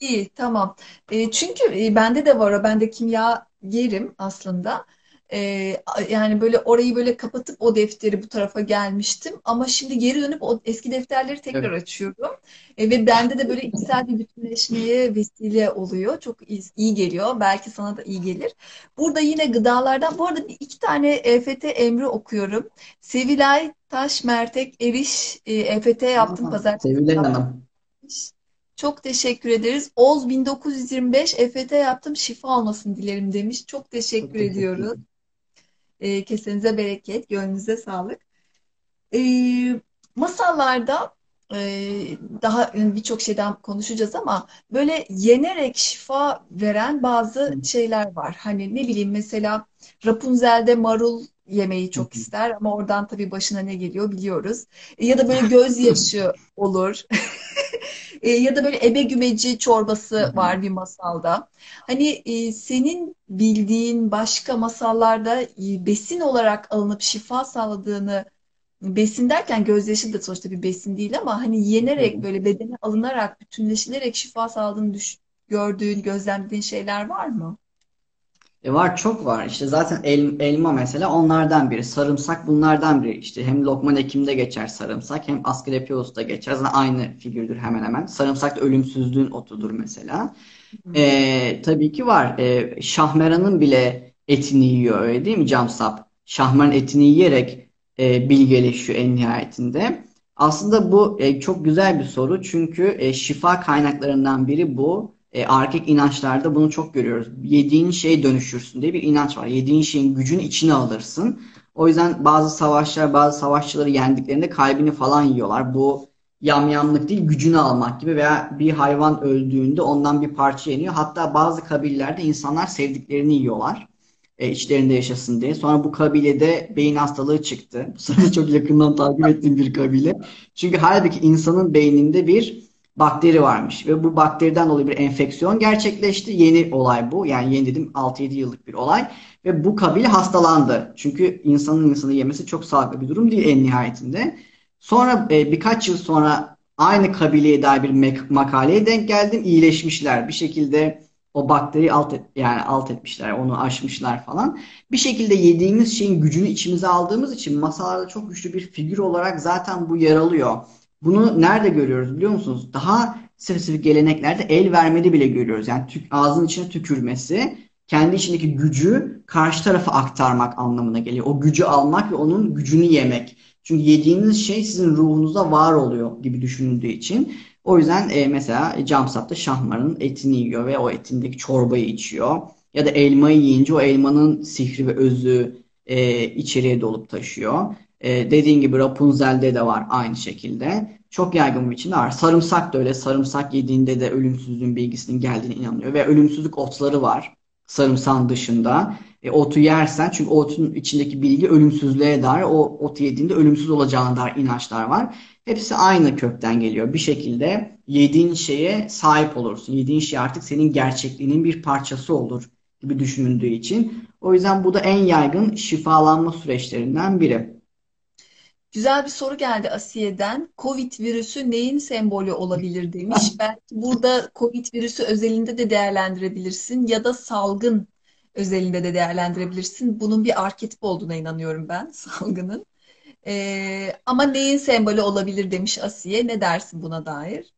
iyi, tamam. Ee, çünkü e, bende de var o. Ben de kimya yerim aslında. A- yani böyle orayı böyle kapatıp o defteri bu tarafa gelmiştim. Ama şimdi geri dönüp o eski defterleri tekrar Evet. açıyorum. E, ve bende de böyle içsel bir bütünleşmeye vesile oluyor. Çok iyi, iyi geliyor. Belki sana da iyi gelir. Burada yine gıdalardan, bu arada bir iki tane EFT emri okuyorum. Sevilay Taş Mertek Eriş e, EFT yaptım. Pazartesi Sevilay. Hanım. Çok teşekkür ederiz. Oz 1925 EFT yaptım. Şifa olmasın dilerim demiş. Çok Çok teşekkür teşekkür ediyoruz. ederim. E, kesenize bereket, gönlünüze sağlık. E, masallarda e, daha birçok şeyden konuşacağız ama böyle yenerek şifa veren bazı şeyler var. Hani ne bileyim mesela Rapunzel'de marul yemeyi hı çok ister ama oradan tabii başına ne geliyor biliyoruz. E, ya da böyle gözyaşı olur. E, ya da böyle ebe gümeci çorbası var bir masalda. Hani e, senin bildiğin başka masallarda besin olarak alınıp şifa sağladığını besin derken gözyaşı da sonuçta bir besin değil ama hani yenerek böyle bedene alınarak bütünleşilerek şifa sağladığını düş gördüğün, gözlemlediğin şeyler var mı? E var çok var. İşte zaten el- elma mesela onlardan biri. Sarımsak bunlardan biri. İşte hem Lokman Hekim'de geçer sarımsak hem Asklepiyos'ta geçer. Zaten aynı figürdür hemen hemen. Sarımsak da ölümsüzlüğün otudur mesela. E, tabii ki var. E, Şahmeran'ın bile etini yiyor öyle değil mi Camsap? Şahmeran etini yiyerek e, bilgeleşiyor en nihayetinde. Aslında bu e, çok güzel bir soru çünkü e, şifa kaynaklarından biri bu. E, erkek inançlarda bunu çok görüyoruz. Yediğin şey dönüşürsün diye bir inanç var. Yediğin şeyin gücünü içine alırsın. O yüzden bazı savaşlar, bazı savaşçıları yendiklerinde kalbini falan yiyorlar. Bu yamyamlık değil, gücünü almak gibi veya bir hayvan öldüğünde ondan bir parça yeniyor. Hatta bazı kabillerde insanlar sevdiklerini yiyorlar. E, içlerinde yaşasın diye. Sonra bu kabilede beyin hastalığı çıktı. Bu sırada çok yakından takip ettiğim bir kabile. Çünkü halbuki insanın beyninde bir bakteri varmış ve bu bakteriden dolayı bir enfeksiyon gerçekleşti. Yeni olay bu. Yani yeni dedim 6-7 yıllık bir olay ve bu kabile hastalandı. Çünkü insanın insanı yemesi çok sağlıklı bir durum değil en nihayetinde. Sonra e, birkaç yıl sonra aynı kabileye dair bir makaleye denk geldim. İyileşmişler. Bir şekilde o bakteriyi alt et, yani alt etmişler, onu aşmışlar falan. Bir şekilde yediğimiz şeyin gücünü içimize aldığımız için masalarda çok güçlü bir figür olarak zaten bu yer alıyor. Bunu nerede görüyoruz biliyor musunuz? Daha spesifik geleneklerde el vermeli bile görüyoruz. Yani tük, ağzın içine tükürmesi kendi içindeki gücü karşı tarafa aktarmak anlamına geliyor. O gücü almak ve onun gücünü yemek. Çünkü yediğiniz şey sizin ruhunuzda var oluyor gibi düşünüldüğü için. O yüzden e, mesela Camsap'ta şahmarın etini yiyor ve o etindeki çorbayı içiyor. Ya da elmayı yiyince o elmanın sihri ve özü e, içeriye dolup taşıyor. E, dediğin gibi Rapunzel'de de var aynı şekilde. Çok yaygın bir biçimde var. Sarımsak da öyle. Sarımsak yediğinde de ölümsüzlüğün bilgisinin geldiğine inanılıyor. Ve ölümsüzlük otları var. Sarımsağın dışında. E, otu yersen çünkü otun içindeki bilgi ölümsüzlüğe dair o otu yediğinde ölümsüz olacağına dair inançlar var. Hepsi aynı kökten geliyor. Bir şekilde yediğin şeye sahip olursun. Yediğin şey artık senin gerçekliğinin bir parçası olur gibi düşünüldüğü için. O yüzden bu da en yaygın şifalanma süreçlerinden biri. Güzel bir soru geldi Asiye'den. Covid virüsü neyin sembolü olabilir demiş. Belki burada Covid virüsü özelinde de değerlendirebilirsin ya da salgın özelinde de değerlendirebilirsin. Bunun bir arketip olduğuna inanıyorum ben salgının. Ee, ama neyin sembolü olabilir demiş Asiye. Ne dersin buna dair?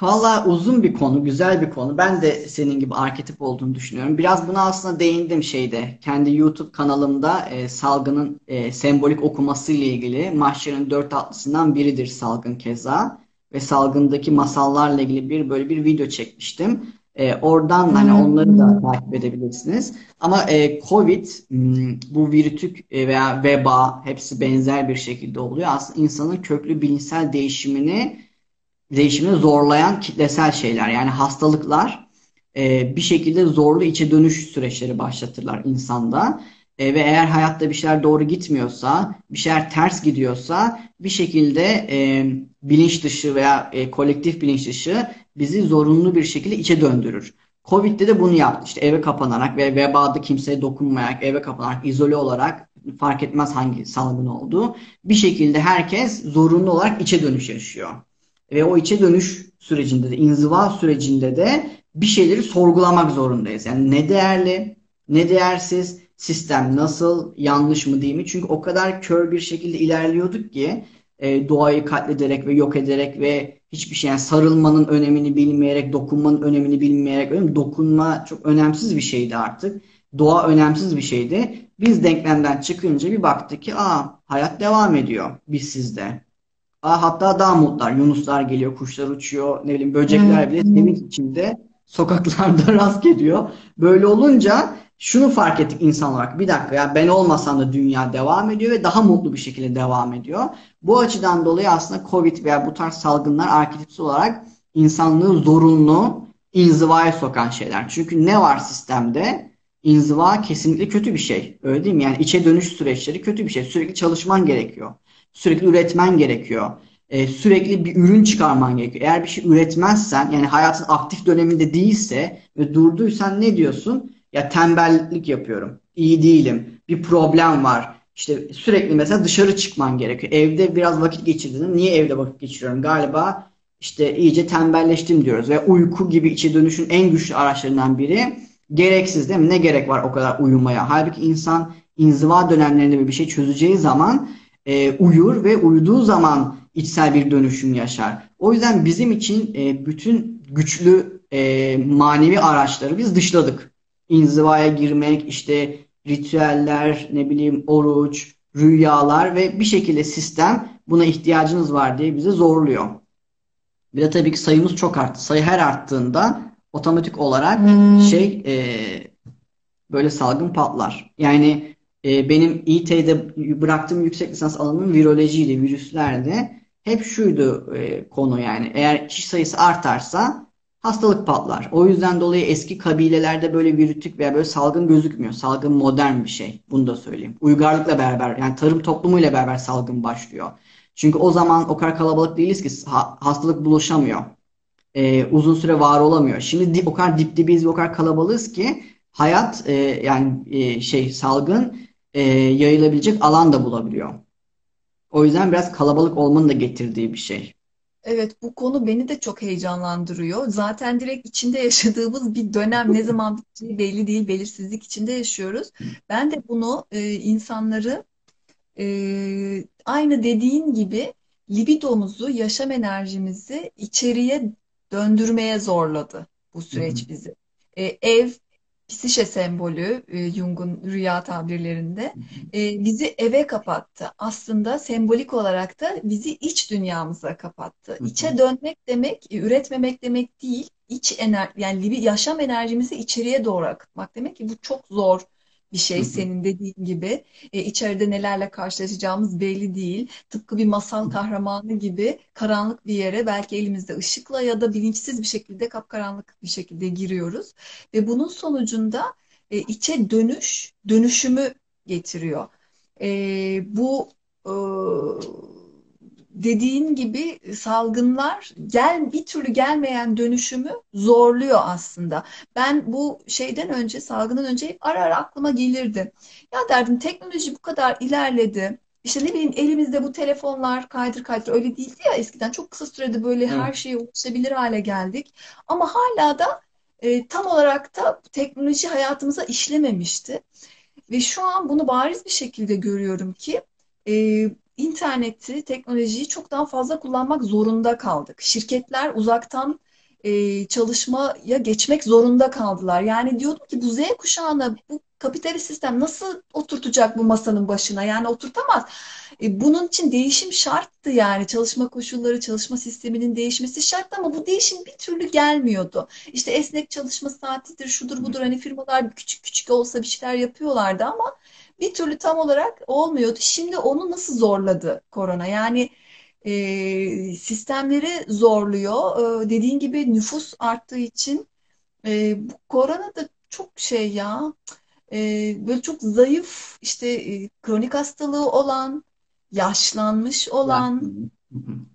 Valla uzun bir konu, güzel bir konu. Ben de senin gibi arketip olduğunu düşünüyorum. Biraz buna aslında değindim şeyde. Kendi YouTube kanalımda e, salgının e, sembolik okuması ile ilgili Mahşer'in dört atlısından biridir salgın keza. Ve salgındaki masallarla ilgili bir böyle bir video çekmiştim. E, oradan hani onları da takip edebilirsiniz. Ama e, Covid, m, bu virütük e, veya veba hepsi benzer bir şekilde oluyor. Aslında insanın köklü bilimsel değişimini değişimini zorlayan kitlesel şeyler. Yani hastalıklar e, bir şekilde zorlu içe dönüş süreçleri başlatırlar insanda. E, ve eğer hayatta bir şeyler doğru gitmiyorsa, bir şeyler ters gidiyorsa bir şekilde e, bilinç dışı veya e, kolektif bilinç dışı bizi zorunlu bir şekilde içe döndürür. Covid'de de bunu yaptı. İşte eve kapanarak ve vebada kimseye dokunmayarak, eve kapanarak, izole olarak fark etmez hangi salgın olduğu bir şekilde herkes zorunlu olarak içe dönüş yaşıyor. Ve o içe dönüş sürecinde de, inziva sürecinde de bir şeyleri sorgulamak zorundayız. Yani ne değerli, ne değersiz, sistem nasıl, yanlış mı değil mi? Çünkü o kadar kör bir şekilde ilerliyorduk ki e, doğayı katlederek ve yok ederek ve hiçbir şey yani sarılmanın önemini bilmeyerek, dokunmanın önemini bilmeyerek? Dokunma çok önemsiz bir şeydi artık. Doğa önemsiz bir şeydi. Biz denklemden çıkınca bir baktık ki aa hayat devam ediyor biz sizde. Aa, hatta daha mutlular. Yunuslar geliyor, kuşlar uçuyor, ne bileyim böcekler bile sevinç içinde sokaklarda rast geliyor. Böyle olunca şunu fark ettik insan olarak. Bir dakika ya ben olmasam da dünya devam ediyor ve daha mutlu bir şekilde devam ediyor. Bu açıdan dolayı aslında Covid veya bu tarz salgınlar arketipsel olarak insanlığı zorunlu inzivaya sokan şeyler. Çünkü ne var sistemde? İnziva kesinlikle kötü bir şey. Öyle değil mi? Yani içe dönüş süreçleri kötü bir şey. Sürekli çalışman gerekiyor. Sürekli üretmen gerekiyor. Ee, sürekli bir ürün çıkarman gerekiyor. Eğer bir şey üretmezsen yani hayatın aktif döneminde değilse ve durduysan ne diyorsun? Ya tembellik yapıyorum. İyi değilim. Bir problem var. İşte sürekli mesela dışarı çıkman gerekiyor. Evde biraz vakit geçirdiğinde niye evde vakit geçiriyorum? Galiba işte iyice tembelleştim diyoruz. Ve uyku gibi içe dönüşün en güçlü araçlarından biri Gereksiz değil mi? Ne gerek var o kadar uyumaya? Halbuki insan inziva dönemlerinde bir şey çözeceği zaman e, uyur ve uyuduğu zaman içsel bir dönüşüm yaşar. O yüzden bizim için e, bütün güçlü e, manevi araçları biz dışladık. İnzivaya girmek, işte ritüeller, ne bileyim oruç, rüyalar ve bir şekilde sistem buna ihtiyacınız var diye bize zorluyor. Bir de tabii ki sayımız çok arttı. Sayı her arttığında otomatik olarak hmm. şey e, böyle salgın patlar. Yani e, benim İT'de bıraktığım yüksek lisans alanım virolojiydi, virüslerdi. Hep şuydu e, konu yani. Eğer kişi sayısı artarsa hastalık patlar. O yüzden dolayı eski kabilelerde böyle virütik veya böyle salgın gözükmüyor. Salgın modern bir şey. Bunu da söyleyeyim. Uygarlıkla beraber yani tarım toplumuyla beraber salgın başlıyor. Çünkü o zaman o kadar kalabalık değiliz ki hastalık bulaşamıyor. Ee, uzun süre var olamıyor. Şimdi dip, o kadar dip dibiyiz o kadar kalabalığız ki hayat e, yani e, şey salgın e, yayılabilecek alan da bulabiliyor. O yüzden biraz kalabalık olmanın da getirdiği bir şey. Evet, bu konu beni de çok heyecanlandırıyor. Zaten direkt içinde yaşadığımız bir dönem ne zaman biteceği belli değil, belirsizlik içinde yaşıyoruz. Ben de bunu e, insanları e, aynı dediğin gibi libidomuzu, yaşam enerjimizi içeriye döndürmeye zorladı bu süreç bizi. E, ev psişe sembolü e, Jung'un rüya tabirlerinde e, bizi eve kapattı. Aslında sembolik olarak da bizi iç dünyamıza kapattı. İçe dönmek demek, e, üretmemek demek değil. İç ener yani yaşam enerjimizi içeriye doğru akıtmak demek ki bu çok zor bir şey senin dediğin gibi. E, içeride nelerle karşılaşacağımız belli değil. Tıpkı bir masal kahramanı gibi karanlık bir yere belki elimizde ışıkla ya da bilinçsiz bir şekilde kapkaranlık bir şekilde giriyoruz. Ve bunun sonucunda e, içe dönüş, dönüşümü getiriyor. E, bu e, dediğin gibi salgınlar gel bir türlü gelmeyen dönüşümü zorluyor aslında. Ben bu şeyden önce salgından önce ara ara aklıma gelirdi. Ya derdim teknoloji bu kadar ilerledi. İşte ne bileyim elimizde bu telefonlar kaydır kaydır öyle değildi ya eskiden çok kısa sürede böyle Hı. her şeye ulaşabilir hale geldik. Ama hala da e, tam olarak da teknoloji hayatımıza işlememişti. Ve şu an bunu bariz bir şekilde görüyorum ki e, interneti, teknolojiyi çok daha fazla kullanmak zorunda kaldık. Şirketler uzaktan e, çalışmaya geçmek zorunda kaldılar. Yani diyordum ki bu Z kuşağına bu kapitalist sistem nasıl oturtacak bu masanın başına? Yani oturtamaz. E, bunun için değişim şarttı yani çalışma koşulları, çalışma sisteminin değişmesi şarttı ama bu değişim bir türlü gelmiyordu. İşte esnek çalışma saatidir, şudur budur hani firmalar küçük küçük olsa bir şeyler yapıyorlardı ama bir türlü tam olarak olmuyordu. Şimdi onu nasıl zorladı korona? Yani e, sistemleri zorluyor. E, dediğin gibi nüfus arttığı için e, bu korona da çok şey ya e, böyle çok zayıf işte e, kronik hastalığı olan yaşlanmış olan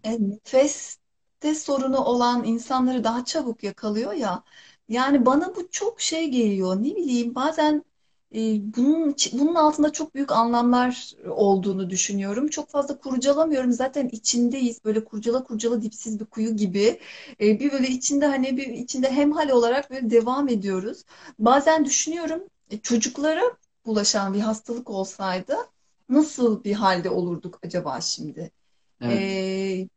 e, nefeste sorunu olan insanları daha çabuk yakalıyor ya. Yani bana bu çok şey geliyor. Ne bileyim bazen bunun, bunun altında çok büyük anlamlar olduğunu düşünüyorum. Çok fazla kurcalamıyorum. Zaten içindeyiz. Böyle kurcala kurcala dipsiz bir kuyu gibi. Ee, bir böyle içinde hani bir içinde hemhal olarak böyle devam ediyoruz. Bazen düşünüyorum e, çocuklara bulaşan bir hastalık olsaydı nasıl bir halde olurduk acaba şimdi? Evet. Ee,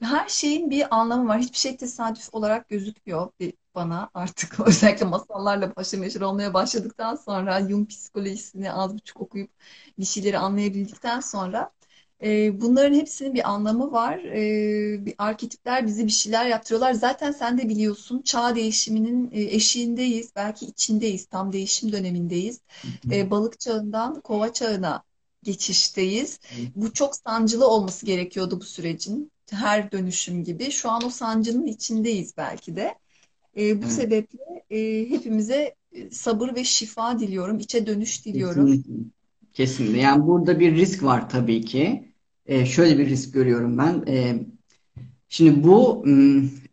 her şeyin bir anlamı var. Hiçbir şey tesadüf olarak gözükmüyor bana artık özellikle masallarla başa meşhur olmaya başladıktan sonra Jung psikolojisini az buçuk okuyup bir şeyleri anlayabildikten sonra e, bunların hepsinin bir anlamı var. E, bir arketipler bizi bir şeyler yaptırıyorlar. Zaten sen de biliyorsun çağ değişiminin e, eşiğindeyiz. Belki içindeyiz. Tam değişim dönemindeyiz. E, balık çağından kova çağına geçişteyiz. Bu çok sancılı olması gerekiyordu bu sürecin. Her dönüşüm gibi. Şu an o sancının içindeyiz belki de. E, bu evet. sebeple e, hepimize e, sabır ve şifa diliyorum, içe dönüş diliyorum. Kesinlikle. Kesinlikle. Yani burada bir risk var tabii ki. E, şöyle bir risk görüyorum ben. E, şimdi bu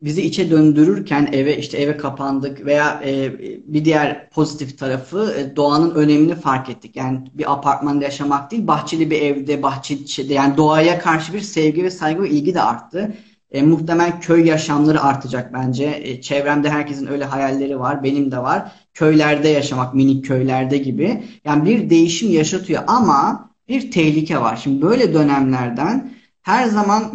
bizi içe döndürürken eve işte eve kapandık veya e, bir diğer pozitif tarafı e, doğanın önemini fark ettik. Yani bir apartmanda yaşamak değil, bahçeli bir evde, bahçeli yani doğaya karşı bir sevgi ve saygı ve ilgi de arttı. E, muhtemelen köy yaşamları artacak bence. E, çevremde herkesin öyle hayalleri var. Benim de var. Köylerde yaşamak, minik köylerde gibi. Yani bir değişim yaşatıyor ama bir tehlike var. Şimdi böyle dönemlerden her zaman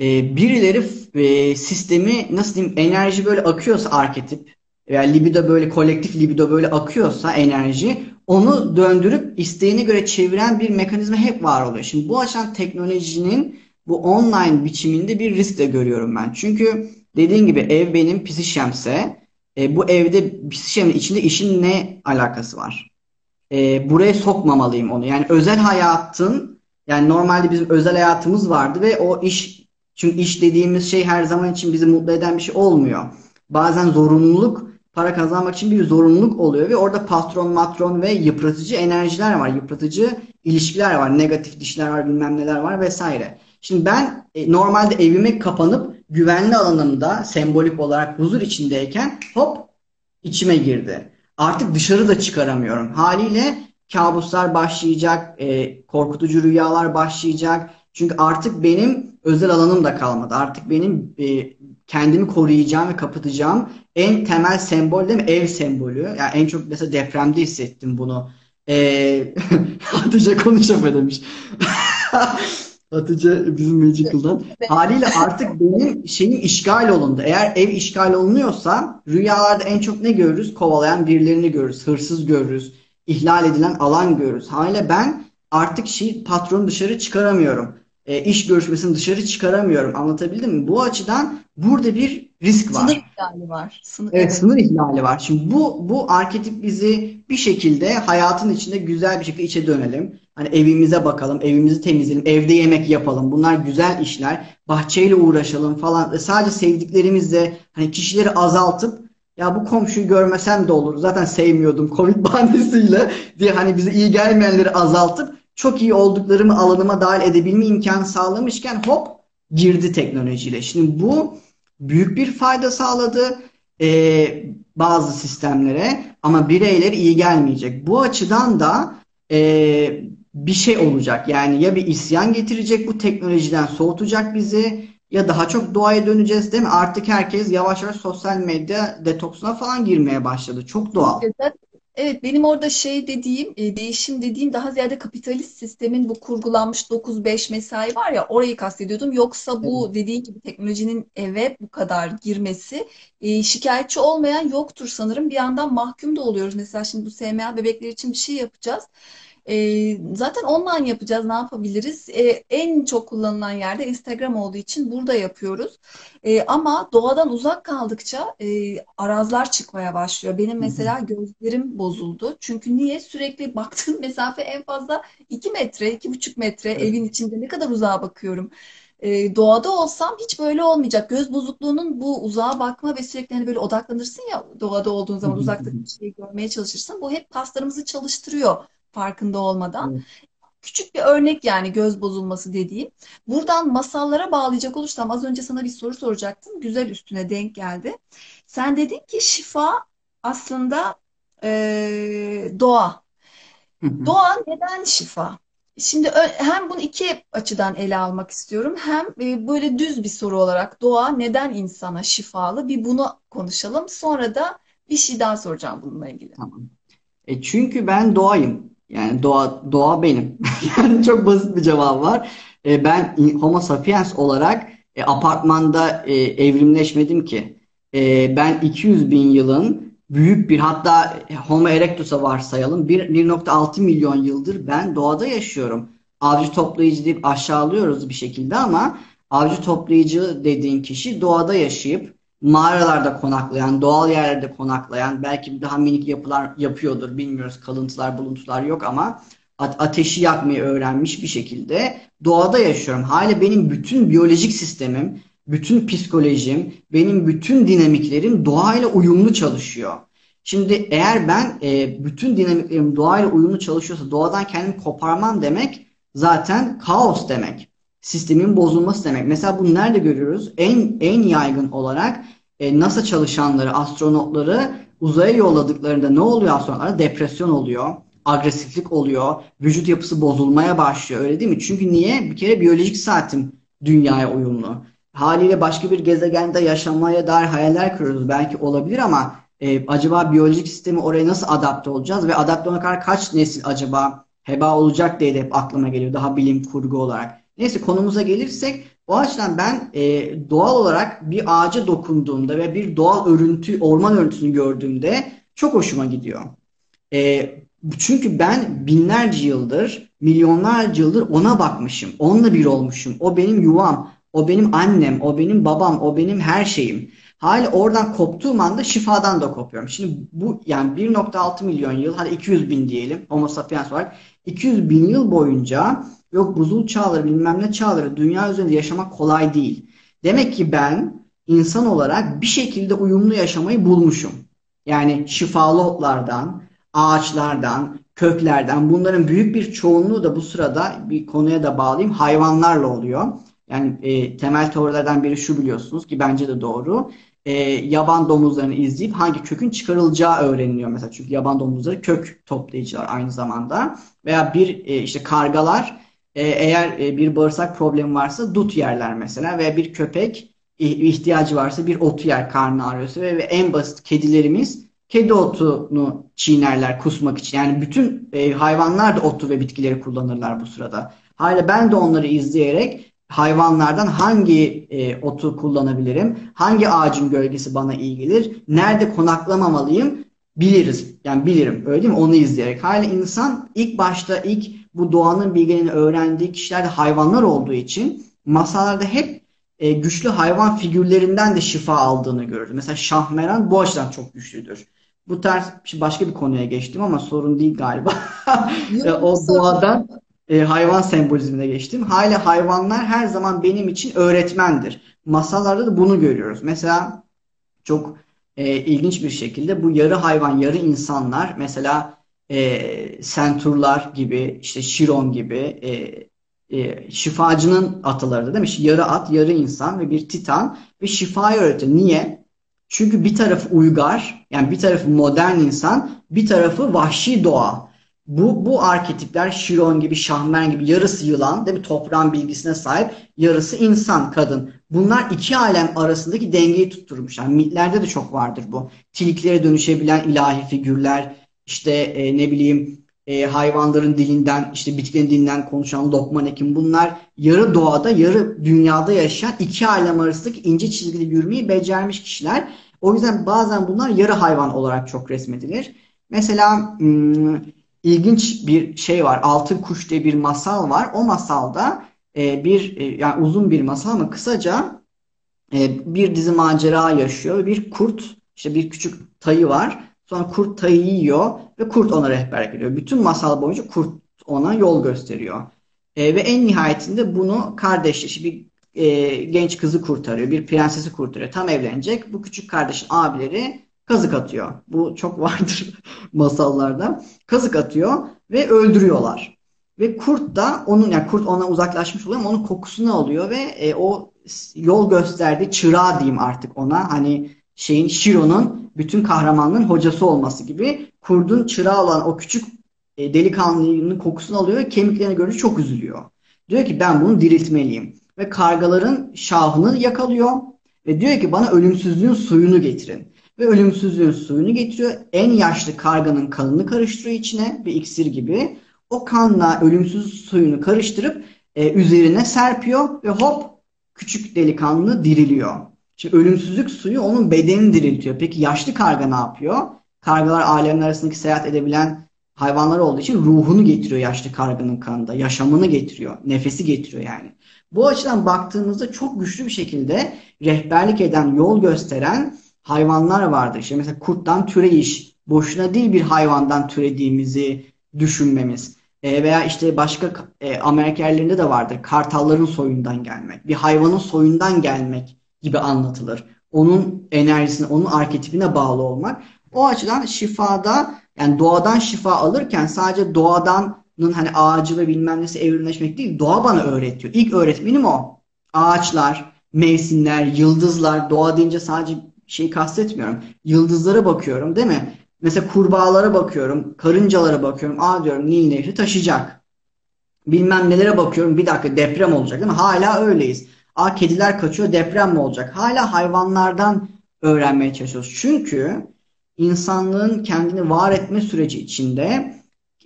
e, birileri e, sistemi nasıl diyeyim enerji böyle akıyorsa arketip veya libido böyle kolektif libido böyle akıyorsa enerji onu döndürüp isteğine göre çeviren bir mekanizma hep var oluyor. Şimdi bu açıdan teknolojinin bu online biçiminde bir risk de görüyorum ben. Çünkü dediğin gibi ev benim psişemse e, bu evde psişemin içinde işin ne alakası var? E, buraya sokmamalıyım onu. Yani özel hayatın yani normalde bizim özel hayatımız vardı ve o iş çünkü iş dediğimiz şey her zaman için bizi mutlu eden bir şey olmuyor. Bazen zorunluluk para kazanmak için bir zorunluluk oluyor ve orada patron, matron ve yıpratıcı enerjiler var. Yıpratıcı ilişkiler var. Negatif dişler var, bilmem neler var vesaire. Şimdi ben e, normalde evime kapanıp güvenli alanımda sembolik olarak huzur içindeyken hop içime girdi. Artık dışarı da çıkaramıyorum. Haliyle kabuslar başlayacak, e, korkutucu rüyalar başlayacak. Çünkü artık benim özel alanım da kalmadı. Artık benim e, kendimi koruyacağım ve kapatacağım en temel sembol değil mi? Ev sembolü. Yani en çok mesela depremde hissettim bunu. E, Hatice konuşamadı demiş. Hatice bizim Magical'dan. Haliyle artık benim şeyim işgal olundu. Eğer ev işgal olunuyorsa rüyalarda en çok ne görürüz? Kovalayan birilerini görürüz. Hırsız görürüz. ihlal edilen alan görürüz. Haliyle ben artık şey, patronu dışarı çıkaramıyorum. E, iş görüşmesini dışarı çıkaramıyorum. Anlatabildim mi? Bu açıdan burada bir risk var. Sınır ihlali var. Sınır, Evet, evet. sınır ihlali var. Şimdi bu bu arketip bizi bir şekilde hayatın içinde güzel bir şekilde içe dönelim. Hani evimize bakalım, evimizi temizleyelim, evde yemek yapalım. Bunlar güzel işler. Bahçeyle uğraşalım falan. Ve sadece sevdiklerimizle hani kişileri azaltıp ya bu komşuyu görmesem de olur. Zaten sevmiyordum Covid bahanesiyle diye hani bize iyi gelmeyenleri azaltıp çok iyi olduklarımı alanıma dahil edebilme imkanı sağlamışken hop girdi teknolojiyle. Şimdi bu büyük bir fayda sağladı e, bazı sistemlere ama bireylere iyi gelmeyecek. Bu açıdan da e, bir şey olacak. Yani ya bir isyan getirecek bu teknolojiden soğutacak bizi ya daha çok doğaya döneceğiz değil mi? Artık herkes yavaş yavaş sosyal medya detoksuna falan girmeye başladı. Çok doğal. Evet benim orada şey dediğim, e, değişim dediğim daha ziyade kapitalist sistemin bu kurgulanmış 9-5 mesai var ya orayı kastediyordum. Yoksa Evet. bu dediğin gibi teknolojinin eve bu kadar girmesi e, şikayetçi olmayan yoktur sanırım. Bir yandan mahkum da oluyoruz. Mesela şimdi bu SMA bebekler için bir şey yapacağız. E, zaten online yapacağız. Ne yapabiliriz? E, en çok kullanılan yerde Instagram olduğu için burada yapıyoruz. E, ama doğadan uzak kaldıkça e, arazlar çıkmaya başlıyor. Benim mesela gözlerim bozuldu. Çünkü niye? Sürekli baktığım mesafe en fazla 2 metre, iki buçuk metre Evet. evin içinde ne kadar uzağa bakıyorum. E, doğada olsam hiç böyle olmayacak. Göz bozukluğunun bu uzağa bakma ve sürekli hani böyle odaklanırsın ya doğada olduğun zaman uzaktaki bir şeyi görmeye çalışırsın. Bu hep kaslarımızı çalıştırıyor farkında olmadan. Evet. Küçük bir örnek yani göz bozulması dediğim. Buradan masallara bağlayacak olursam az önce sana bir soru soracaktım. Güzel üstüne denk geldi. Sen dedin ki şifa aslında eee, doğa. Hı hı. Doğa neden şifa? Şimdi hem bunu iki açıdan ele almak istiyorum. Hem e, böyle düz bir soru olarak doğa neden insana şifalı? Bir bunu konuşalım. Sonra da bir şey daha soracağım bununla ilgili. Tamam. E çünkü ben doğayım. Yani doğa doğa benim. Yani çok basit bir cevap var. E, ben Homo sapiens olarak e, apartmanda e, evrimleşmedim ki. E, ben 200 bin yılın büyük bir hatta Homo erectus'a varsayalım. Bir- 1.6 milyon yıldır ben doğada yaşıyorum. Avcı toplayıcı deyip aşağılıyoruz bir şekilde ama avcı toplayıcı dediğin kişi doğada yaşayıp mağaralarda konaklayan, doğal yerlerde konaklayan, belki daha minik yapılar yapıyordur, bilmiyoruz. Kalıntılar, buluntular yok ama ateşi yakmayı öğrenmiş bir şekilde doğada yaşıyorum. Hala benim bütün biyolojik sistemim, bütün psikolojim, benim bütün dinamiklerim doğayla uyumlu çalışıyor. Şimdi eğer ben e, bütün dinamiklerim doğayla uyumlu çalışıyorsa doğadan kendimi koparmam demek zaten kaos demek. Sistemin bozulması demek. Mesela bunu nerede görüyoruz? En en yaygın olarak e, NASA çalışanları, astronotları uzaya yolladıklarında ne oluyor astronotlara? Depresyon oluyor, agresiflik oluyor, vücut yapısı bozulmaya başlıyor. Öyle değil mi? Çünkü niye? Bir kere biyolojik saatim dünyaya uyumlu. haliyle başka bir gezegende yaşamaya dair hayaller kuruyoruz. Belki olabilir ama e, acaba biyolojik sistemi oraya nasıl adapte olacağız ve adapte olana kadar kaç nesil acaba heba olacak diye de hep aklıma geliyor daha bilim kurgu olarak. Neyse konumuza gelirsek o açıdan ben e, doğal olarak bir ağaca dokunduğumda ve bir doğal örüntü, orman örüntüsünü gördüğümde çok hoşuma gidiyor. E, çünkü ben binlerce yıldır, milyonlarca yıldır ona bakmışım. Onunla bir olmuşum. O benim yuvam, o benim annem, o benim babam, o benim her şeyim. Hali oradan koptuğum anda şifadan da kopuyorum. Şimdi bu yani 1.6 milyon yıl, hadi 200 bin diyelim Homo sapiens olarak 200 bin yıl boyunca yok buzul çağları bilmem ne çağları dünya üzerinde yaşamak kolay değil. Demek ki ben insan olarak bir şekilde uyumlu yaşamayı bulmuşum. Yani şifalı otlardan, ağaçlardan, köklerden bunların büyük bir çoğunluğu da bu sırada bir konuya da bağlayayım hayvanlarla oluyor. Yani e, temel teorilerden biri şu biliyorsunuz ki bence de doğru. E, yaban domuzlarını izleyip hangi kökün çıkarılacağı öğreniliyor mesela. Çünkü yaban domuzları kök toplayıcılar aynı zamanda. Veya bir e, işte kargalar e, eğer e, bir bağırsak problemi varsa dut yerler mesela. Veya bir köpek ihtiyacı varsa bir otu yer karnı ağrıyorsa ve, ve en basit kedilerimiz kedi otunu çiğnerler kusmak için. Yani bütün e, hayvanlar da otu ve bitkileri kullanırlar bu sırada. Hala ben de onları izleyerek hayvanlardan hangi e, otu kullanabilirim, hangi ağacın gölgesi bana iyi gelir, nerede konaklamamalıyım biliriz. Yani bilirim öyle değil mi? Onu izleyerek. Hala insan ilk başta ilk bu doğanın bilgilerini öğrendiği kişiler de hayvanlar olduğu için masallarda hep e, güçlü hayvan figürlerinden de şifa aldığını görürüz. Mesela Şahmeran bu açıdan çok güçlüdür. Bu tarz başka bir konuya geçtim ama sorun değil galiba. o doğadan e, hayvan sembolizmine geçtim. Hala hayvanlar her zaman benim için öğretmendir. Masallarda da bunu görüyoruz. Mesela çok e, ilginç bir şekilde bu yarı hayvan, yarı insanlar mesela e, senturlar gibi, işte Şiron gibi e, e, şifacının ataları değil mi? Yarı at, yarı insan ve bir titan ve şifayı öğretir. Niye? Çünkü bir tarafı uygar, yani bir tarafı modern insan, bir tarafı vahşi doğa. Bu, bu arketipler Şiron gibi, Şahmer gibi yarısı yılan, değil mi? Toprağın bilgisine sahip, yarısı insan, kadın. Bunlar iki alem arasındaki dengeyi tutturmuş. Yani mitlerde de çok vardır bu. Tiliklere dönüşebilen ilahi figürler, işte e, ne bileyim e, hayvanların dilinden, işte bitkilerin dilinden konuşan Lokman Hekim bunlar yarı doğada, yarı dünyada yaşayan iki alem arasındaki ince çizgide yürümeyi becermiş kişiler. O yüzden bazen bunlar yarı hayvan olarak çok resmedilir. Mesela hmm, ilginç bir şey var. Altın Kuş diye bir masal var. O masalda e, bir e, yani uzun bir masal ama kısaca e, bir dizi macera yaşıyor. Bir kurt işte bir küçük tayı var. Sonra kurt tayı yiyor ve kurt ona rehberlik ediyor. Bütün masal boyunca kurt ona yol gösteriyor. E, ve en nihayetinde bunu kardeşi bir e, genç kızı kurtarıyor. Bir prensesi kurtarıyor. Tam evlenecek. Bu küçük kardeşin abileri kazık atıyor. Bu çok vardır masallarda. Kazık atıyor ve öldürüyorlar. Ve kurt da onun yani kurt ona uzaklaşmış oluyor ama onun kokusunu alıyor ve e, o yol gösterdiği çırağı diyeyim artık ona. Hani şeyin Shiro'nun bütün kahramanlığın hocası olması gibi kurdun çırağı olan o küçük e, delikanlının kokusunu alıyor ve kemiklerini görünce çok üzülüyor. Diyor ki ben bunu diriltmeliyim. Ve kargaların şahını yakalıyor ve diyor ki bana ölümsüzlüğün suyunu getirin. Ve ölümsüzlüğün suyunu getiriyor. En yaşlı karganın kanını karıştırıyor içine bir iksir gibi. O kanla ölümsüz suyunu karıştırıp e, üzerine serpiyor ve hop küçük delikanlı diriliyor. Şimdi ölümsüzlük suyu onun bedenini diriltiyor. Peki yaşlı karga ne yapıyor? Kargalar alemler arasındaki seyahat edebilen hayvanlar olduğu için ruhunu getiriyor yaşlı karganın kanında. Yaşamını getiriyor. Nefesi getiriyor yani. Bu açıdan baktığımızda çok güçlü bir şekilde rehberlik eden, yol gösteren hayvanlar vardır. İşte mesela kurttan türeyiş. Boşuna değil bir hayvandan türediğimizi düşünmemiz. E, veya işte başka e, Amerika yerlerinde de vardır. Kartalların soyundan gelmek. Bir hayvanın soyundan gelmek gibi anlatılır. Onun enerjisine, onun arketipine bağlı olmak. O açıdan şifada yani doğadan şifa alırken sadece doğadanın hani ağacı ve bilmem nesi evrimleşmek değil. Doğa bana öğretiyor. İlk öğretmenim o. Ağaçlar, mevsimler, yıldızlar. Doğa deyince sadece şeyi kastetmiyorum. Yıldızlara bakıyorum değil mi? Mesela kurbağalara bakıyorum, karıncalara bakıyorum. Aa diyorum Nil Nehri taşıyacak. Bilmem nelere bakıyorum. Bir dakika deprem olacak değil mi? Hala öyleyiz. A kediler kaçıyor, deprem mi olacak? Hala hayvanlardan öğrenmeye çalışıyoruz. Çünkü insanlığın kendini var etme süreci içinde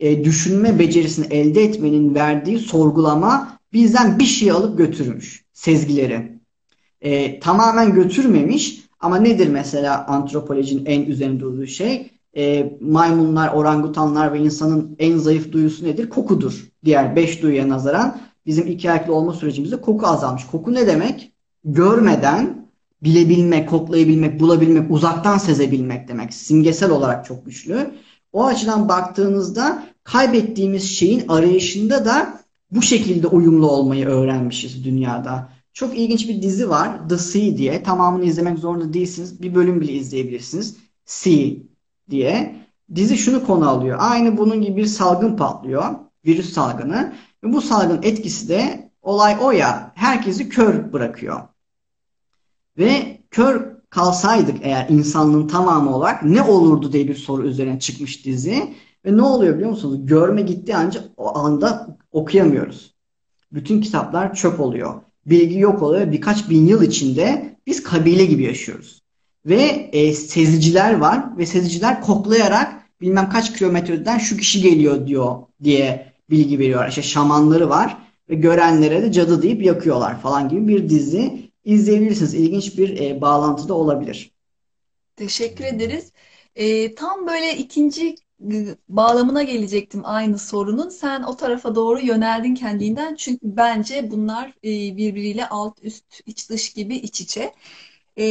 e, düşünme becerisini elde etmenin verdiği sorgulama bizden bir şey alıp götürmüş. Sezgileri. E, tamamen götürmemiş ama nedir mesela antropolojinin en üzerinde durduğu şey? E, maymunlar, orangutanlar ve insanın en zayıf duyusu nedir? Kokudur. Diğer beş duyuya nazaran bizim iki ayaklı olma sürecimizde koku azalmış. Koku ne demek? Görmeden bilebilmek, koklayabilmek, bulabilmek, uzaktan sezebilmek demek. Simgesel olarak çok güçlü. O açıdan baktığınızda kaybettiğimiz şeyin arayışında da bu şekilde uyumlu olmayı öğrenmişiz dünyada. Çok ilginç bir dizi var. The Sea diye. Tamamını izlemek zorunda değilsiniz. Bir bölüm bile izleyebilirsiniz. Sea diye. Dizi şunu konu alıyor. Aynı bunun gibi bir salgın patlıyor. Virüs salgını. Ve bu salgın etkisi de olay o ya herkesi kör bırakıyor. Ve kör kalsaydık eğer insanlığın tamamı olarak ne olurdu diye bir soru üzerine çıkmış dizi. Ve ne oluyor biliyor musunuz? Görme gittiği ancak o anda okuyamıyoruz. Bütün kitaplar çöp oluyor. Bilgi yok oluyor. Birkaç bin yıl içinde biz kabile gibi yaşıyoruz. Ve e, seziciler var ve seziciler koklayarak bilmem kaç kilometreden şu kişi geliyor diyor diye bilgi veriyor. İşte şamanları var ve görenlere de cadı deyip yakıyorlar falan gibi bir dizi izleyebilirsiniz. İlginç bir e, bağlantıda olabilir. Teşekkür ederiz. E, tam böyle ikinci bağlamına gelecektim aynı sorunun. Sen o tarafa doğru yöneldin kendinden. Çünkü bence bunlar e, birbiriyle alt üst, iç dış gibi iç içe. E,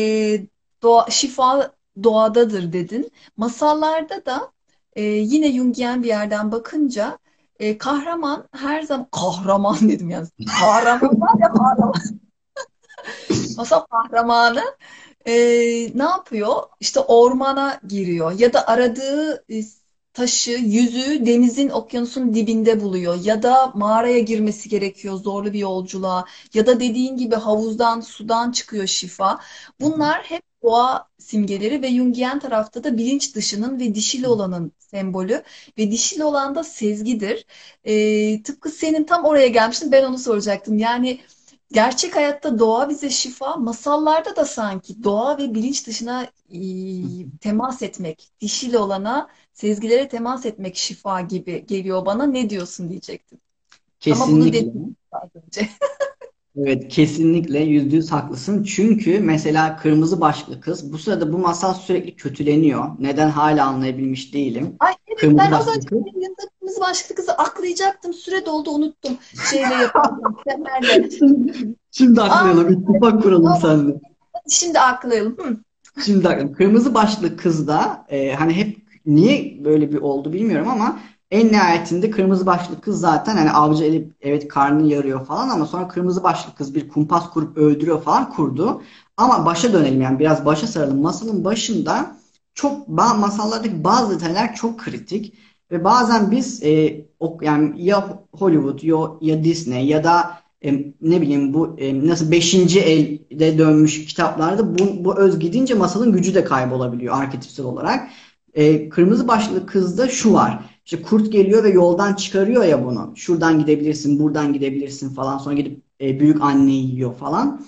doğa, şifa doğadadır dedin. Masallarda da e, yine Jungian bir yerden bakınca e, kahraman her zaman kahraman dedim yani. Kahraman var ya kahraman. Masal kahramanı e, ne yapıyor? İşte ormana giriyor ya da aradığı e, taşı, yüzüğü denizin, okyanusun dibinde buluyor. Ya da mağaraya girmesi gerekiyor zorlu bir yolculuğa. Ya da dediğin gibi havuzdan, sudan çıkıyor şifa. Bunlar hep doğa simgeleri ve Jungian tarafta da bilinç dışının ve dişil olanın sembolü. Ve dişil olan da sezgidir. Ee, tıpkı senin tam oraya gelmiştin ben onu soracaktım. Yani gerçek hayatta doğa bize şifa, masallarda da sanki doğa ve bilinç dışına e, temas etmek, dişil olana sezgilere temas etmek şifa gibi geliyor bana. Ne diyorsun diyecektim. Ama bunu Kesinlikle. dedim az önce. Evet, kesinlikle yüzde yüz haklısın. Çünkü mesela kırmızı başlıklı kız bu sırada bu masal sürekli kötüleniyor. Neden hala anlayabilmiş değilim. Ay evet Kırmızı ben kız. yayında kırmızı başlıklı kızı aklayacaktım. Süre doldu unuttum. Şeyle. Semerle. Şimdi, şimdi aklayalım, ittifak kuralım seninle. Şimdi aklayalım. Hı. Şimdi aklayalım. Kırmızı başlıklı kız da e, hani hep niye böyle bir oldu bilmiyorum ama en nihayetinde kırmızı başlıklı kız zaten hani avcı elip evet karnını yarıyor falan ama sonra kırmızı başlıklı kız bir kumpas kurup öldürüyor falan kurdu. Ama başa dönelim yani biraz başa saralım. Masalın başında çok masallardaki bazı detaylar çok kritik ve bazen biz e, o, yani ya Hollywood ya, ya Disney ya da e, ne bileyim bu e, nasıl beşinci elde dönmüş kitaplarda bu, bu öz gidince masalın gücü de kaybolabiliyor arketipsel olarak. E, kırmızı başlıklı kızda şu var. İşte kurt geliyor ve yoldan çıkarıyor ya bunu. Şuradan gidebilirsin, buradan gidebilirsin falan. Sonra gidip e, büyük anneyi yiyor falan.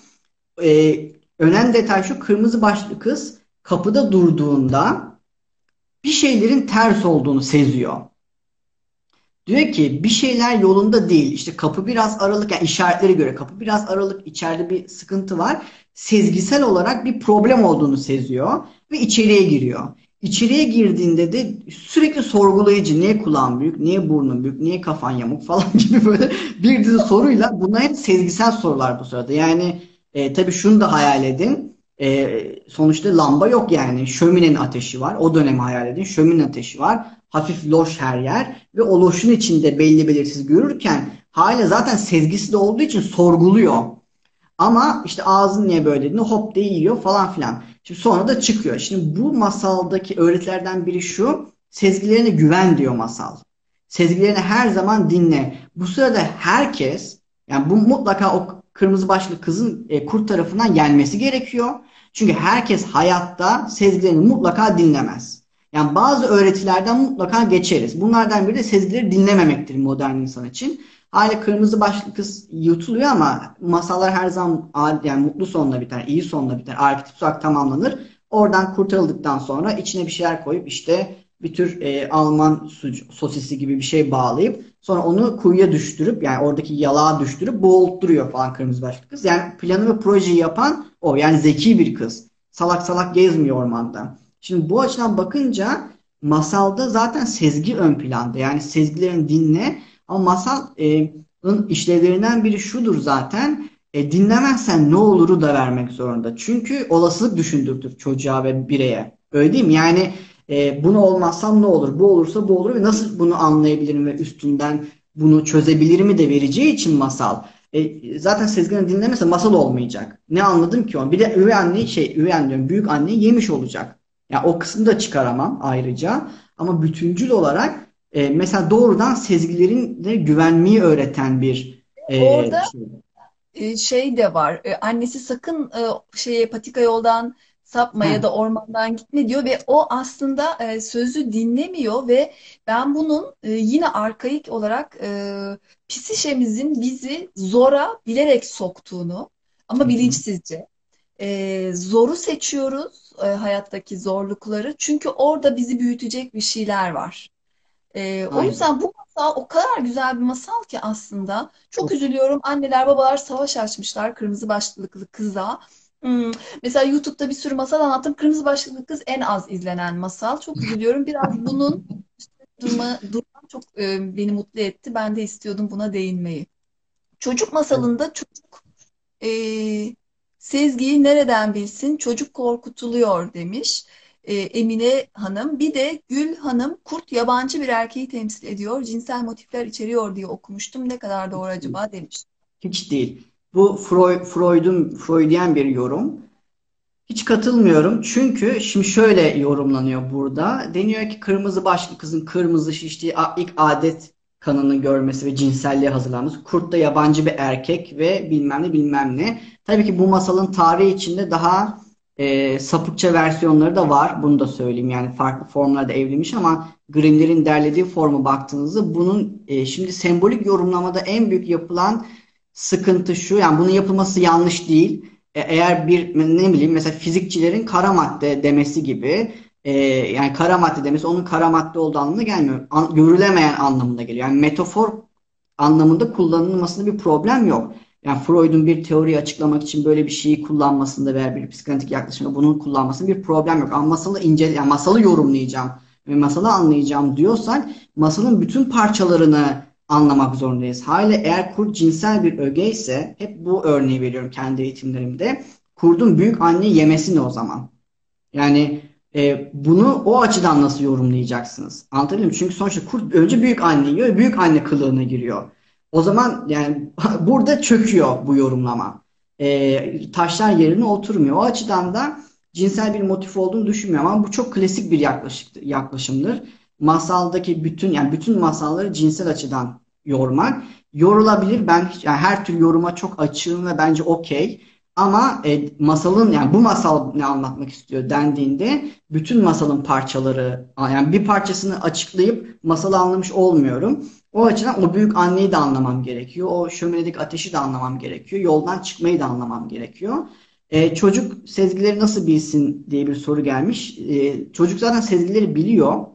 E, önemli detay şu. Kırmızı başlıklı kız kapıda durduğunda bir şeylerin ters olduğunu seziyor. Diyor ki bir şeyler yolunda değil. İşte kapı biraz aralık yani işaretlere göre kapı biraz aralık içeride bir sıkıntı var. Sezgisel olarak bir problem olduğunu seziyor ve içeriye giriyor. İçeriye girdiğinde de sürekli sorgulayıcı niye kulağın büyük, niye burnun büyük, niye kafan yamuk falan gibi böyle bir dizi soruyla bunlar hep sezgisel sorular bu sırada. Yani e, tabii şunu da hayal edin. E, sonuçta lamba yok yani. Şöminenin ateşi var. O dönemi hayal edin. Şöminenin ateşi var. Hafif loş her yer ve o loşun içinde belli belirsiz görürken hala zaten sezgisi de olduğu için sorguluyor. Ama işte ağzın niye böyle dediğinde hop diye yiyor falan filan. Şimdi sonra da çıkıyor. Şimdi bu masaldaki öğretilerden biri şu. Sezgilerine güven diyor masal. Sezgilerini her zaman dinle. Bu sırada herkes yani bu mutlaka o kırmızı başlı kızın e, kurt tarafından yenmesi gerekiyor. Çünkü herkes hayatta sezgilerini mutlaka dinlemez. Yani bazı öğretilerden mutlaka geçeriz. Bunlardan biri de sezgileri dinlememektir modern insan için. Hala kırmızı başlı kız yutuluyor ama masallar her zaman yani mutlu sonla biter, iyi sonla biter. Arketip olarak tamamlanır. Oradan kurtarıldıktan sonra içine bir şeyler koyup işte bir tür e, Alman sosisi gibi bir şey bağlayıp sonra onu kuyuya düşürüp yani oradaki yalağa düşürüp boğultturuyor falan kırmızı başlı kız. Yani planı ve projeyi yapan o. Yani zeki bir kız. Salak salak gezmiyor ormanda. Şimdi bu açıdan bakınca masalda zaten sezgi ön planda. Yani sezgilerin dinle ama masalın işlevlerinden biri şudur zaten. E, dinlemezsen ne oluru da vermek zorunda. Çünkü olasılık düşündürtür çocuğa ve bireye. Öyle değil mi? Yani e, bunu olmazsam ne olur? Bu olursa bu olur ve nasıl bunu anlayabilirim ve üstünden bunu çözebilirim de vereceği için masal. E, zaten Sezgin'i dinlemese masal olmayacak. Ne anladım ki o? Bir de üvey anne şey üvey anne diyorum büyük anne yemiş olacak. Ya yani o kısmı da çıkaramam ayrıca. Ama bütüncül olarak e, mesela doğrudan sezgilerin de güvenmeyi öğreten bir e, Orada şey. şey de var. E, annesi sakın e, şeye patika yoldan sapma ya da ormandan gitme diyor ve o aslında e, sözü dinlemiyor ve ben bunun e, yine arkaik olarak e, psişemizin bizi zora bilerek soktuğunu ama bilinçsizce e, zoru seçiyoruz e, hayattaki zorlukları çünkü orada bizi büyütecek bir şeyler var. E, o yüzden bu masal o kadar güzel bir masal ki aslında. Çok üzülüyorum. Anneler babalar savaş açmışlar kırmızı başlıklı kıza. Hmm. Mesela YouTube'da bir sürü masal anlattım. Kırmızı Başlıklı Kız en az izlenen masal. Çok üzülüyorum. Biraz bunun durma, durma çok e, beni mutlu etti. Ben de istiyordum buna değinmeyi. Çocuk masalında çocuk e, Sezgi'yi nereden bilsin? Çocuk korkutuluyor demiş e, Emine Hanım. Bir de Gül Hanım kurt yabancı bir erkeği temsil ediyor. Cinsel motifler içeriyor diye okumuştum. Ne kadar doğru acaba demiş. Hiç değil. Bu Freud, Freud'un Freudian bir yorum. Hiç katılmıyorum. Çünkü şimdi şöyle yorumlanıyor burada. Deniyor ki kırmızı başlı kızın kırmızı şiştiği ilk adet kanını görmesi ve cinselliğe hazırlanması. Kurt da yabancı bir erkek ve bilmem ne bilmem ne. Tabii ki bu masalın tarihi içinde daha e, sapıkça versiyonları da var. Bunu da söyleyeyim. Yani farklı formlarda evrilmiş ama Grimm'lerin derlediği formu baktığınızda bunun e, şimdi sembolik yorumlamada en büyük yapılan sıkıntı şu. Yani bunun yapılması yanlış değil. E, eğer bir ne bileyim mesela fizikçilerin kara madde demesi gibi e, yani kara madde demesi onun kara madde olduğu anlamına gelmiyor. An, görülemeyen anlamında geliyor. Yani metafor anlamında kullanılmasında bir problem yok. Yani Freud'un bir teoriyi açıklamak için böyle bir şeyi kullanmasında veya bir psikanalitik yaklaşımda bunun kullanmasında bir problem yok. Ama masalı ince, yani masalı yorumlayacağım ve masalı anlayacağım diyorsak masalın bütün parçalarını anlamak zorundayız. Hale eğer kurt cinsel bir öge ise hep bu örneği veriyorum kendi eğitimlerimde. Kurdun büyük anne yemesi ne o zaman? Yani e, bunu o açıdan nasıl yorumlayacaksınız? Anlatabildim? Çünkü sonuçta kurt önce büyük anne yiyor, büyük anne kılığına giriyor. O zaman yani burada çöküyor bu yorumlama. E, taşlar yerine oturmuyor. O açıdan da cinsel bir motif olduğunu düşünmüyorum ama bu çok klasik bir yaklaşımdır. Masaldaki bütün yani bütün masalları cinsel açıdan yormak yorulabilir. Ben yani her tür yoruma çok açığım ve bence okey. Ama e, masalın yani bu masal ne anlatmak istiyor dendiğinde bütün masalın parçaları yani bir parçasını açıklayıp masalı anlamış olmuyorum. O açıdan o büyük anneyi de anlamam gerekiyor. O şöminedeki ateşi de anlamam gerekiyor. Yoldan çıkmayı da anlamam gerekiyor. E, çocuk sezgileri nasıl bilsin diye bir soru gelmiş. E, çocuk zaten sezgileri biliyor.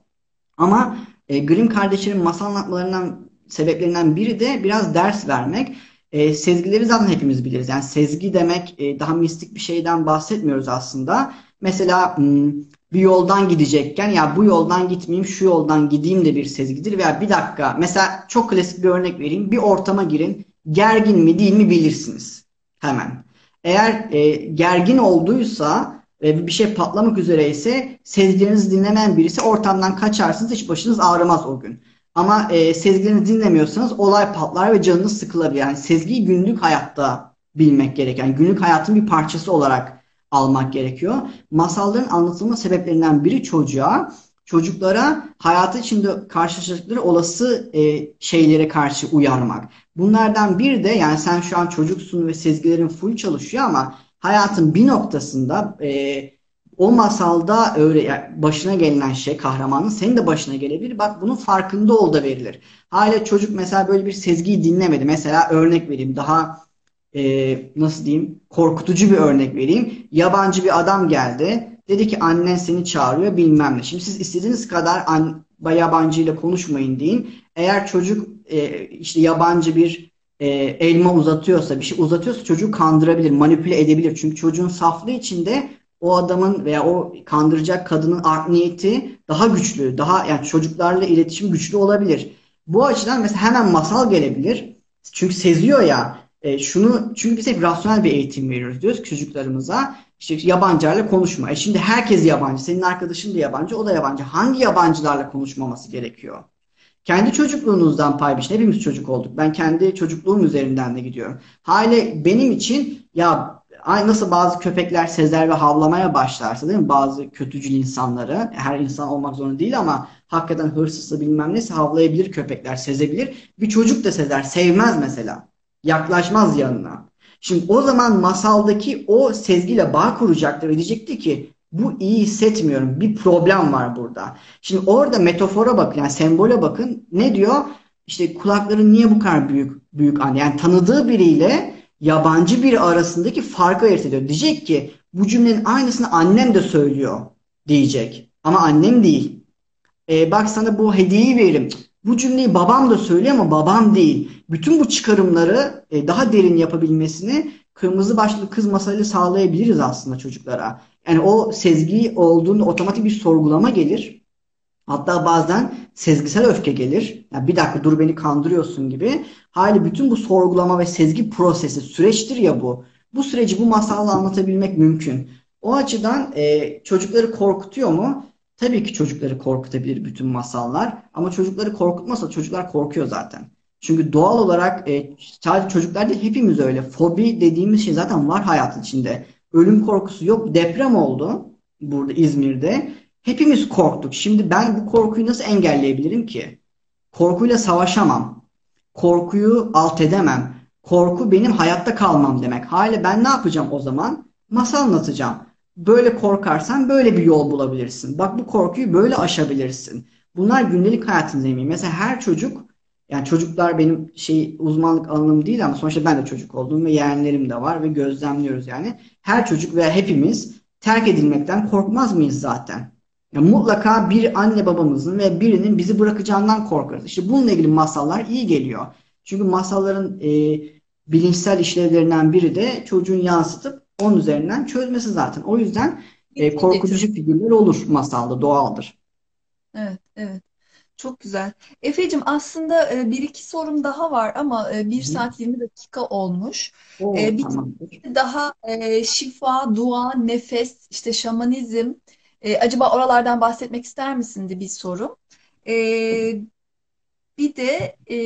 Ama e, Grimm kardeşlerin masal anlatmalarından sebeplerinden biri de biraz ders vermek. E, sezgileri zaten hepimiz biliriz. Yani sezgi demek e, daha mistik bir şeyden bahsetmiyoruz aslında. Mesela hmm, bir yoldan gidecekken ya bu yoldan gitmeyeyim şu yoldan gideyim de bir sezgidir. Veya bir dakika mesela çok klasik bir örnek vereyim. Bir ortama girin gergin mi değil mi bilirsiniz hemen. Eğer e, gergin olduysa ve bir şey patlamak üzere ise sezgilerinizi dinlemeyen birisi ortamdan kaçarsınız hiç başınız ağrımaz o gün. Ama e, sezgilerinizi dinlemiyorsanız olay patlar ve canınız sıkılabilir. Yani sezgiyi günlük hayatta bilmek gereken, yani günlük hayatın bir parçası olarak almak gerekiyor. Masalların anlatılma sebeplerinden biri çocuğa, çocuklara hayatı içinde karşılaşacakları olası e, şeylere karşı uyarmak. Bunlardan bir de yani sen şu an çocuksun ve sezgilerin full çalışıyor ama hayatın bir noktasında e, o masalda öyle yani başına gelinen şey kahramanın senin de başına gelebilir. Bak bunun farkında ol da verilir. Hala çocuk mesela böyle bir sezgiyi dinlemedi. Mesela örnek vereyim daha e, nasıl diyeyim korkutucu bir örnek vereyim. Yabancı bir adam geldi. Dedi ki annen seni çağırıyor bilmem ne. Şimdi siz istediğiniz kadar an, yabancı ile konuşmayın deyin. Eğer çocuk e, işte yabancı bir e, elma uzatıyorsa, bir şey uzatıyorsa çocuğu kandırabilir, manipüle edebilir. Çünkü çocuğun saflığı içinde o adamın veya o kandıracak kadının art niyeti daha güçlü, daha yani çocuklarla iletişim güçlü olabilir. Bu açıdan mesela hemen masal gelebilir. Çünkü seziyor ya. E, şunu çünkü biz hep rasyonel bir eğitim veriyoruz diyoruz çocuklarımıza. İşte yabancılarla konuşma. E şimdi herkes yabancı. Senin arkadaşın da yabancı, o da yabancı. Hangi yabancılarla konuşmaması gerekiyor? Kendi çocukluğunuzdan pay biçin. Hepimiz çocuk olduk. Ben kendi çocukluğum üzerinden de gidiyorum. Hale benim için ya nasıl bazı köpekler sezer ve havlamaya başlarsa değil mi? Bazı kötücül insanları, her insan olmak zorunda değil ama hakikaten hırsızsa bilmem neyse havlayabilir köpekler, sezebilir. Bir çocuk da sezer, sevmez mesela. Yaklaşmaz yanına. Şimdi o zaman masaldaki o sezgiyle bağ kuracaktır ve diyecekti ki bu iyi hissetmiyorum. Bir problem var burada. Şimdi orada metafora bakın yani sembole bakın. Ne diyor? İşte kulakları niye bu kadar büyük büyük an yani tanıdığı biriyle yabancı biri arasındaki farkı ayırt ediyor. Diyecek ki bu cümlenin aynısını annem de söylüyor diyecek. Ama annem değil. E, bak sana bu hediyeyi veririm. Bu cümleyi babam da söylüyor ama babam değil. Bütün bu çıkarımları e, daha derin yapabilmesini kırmızı başlı kız masalıyla sağlayabiliriz aslında çocuklara. Yani o sezgi olduğunda otomatik bir sorgulama gelir. Hatta bazen sezgisel öfke gelir. Yani bir dakika dur beni kandırıyorsun gibi. Hali bütün bu sorgulama ve sezgi prosesi süreçtir ya bu. Bu süreci bu masalla anlatabilmek mümkün. O açıdan e, çocukları korkutuyor mu? Tabii ki çocukları korkutabilir bütün masallar. Ama çocukları korkutmasa çocuklar korkuyor zaten. Çünkü doğal olarak e, sadece çocuklar değil hepimiz öyle. Fobi dediğimiz şey zaten var hayatın içinde. Ölüm korkusu yok. Deprem oldu burada İzmir'de. Hepimiz korktuk. Şimdi ben bu korkuyu nasıl engelleyebilirim ki? Korkuyla savaşamam. Korkuyu alt edemem. Korku benim hayatta kalmam demek. Hale ben ne yapacağım o zaman? Masal anlatacağım. Böyle korkarsan böyle bir yol bulabilirsin. Bak bu korkuyu böyle aşabilirsin. Bunlar gündelik hayatın zemini. Mesela her çocuk yani çocuklar benim şey uzmanlık alanım değil ama sonuçta ben de çocuk oldum ve yeğenlerim de var ve gözlemliyoruz yani. Her çocuk veya hepimiz terk edilmekten korkmaz mıyız zaten? Yani mutlaka bir anne babamızın ve birinin bizi bırakacağından korkarız. İşte bununla ilgili masallar iyi geliyor. Çünkü masalların e, bilinçsel işlevlerinden biri de çocuğun yansıtıp onun üzerinden çözmesi zaten. O yüzden e, korkutucu figürler olur masalda, doğaldır. Evet, evet. Çok güzel. Efe'cim aslında e, bir iki sorum daha var ama e, 1 saat 20 dakika olmuş. Oo, E, bir tane daha e, şifa, dua, nefes, işte şamanizm. E, acaba oralardan bahsetmek ister misin diye bir sorum. E, bir de e,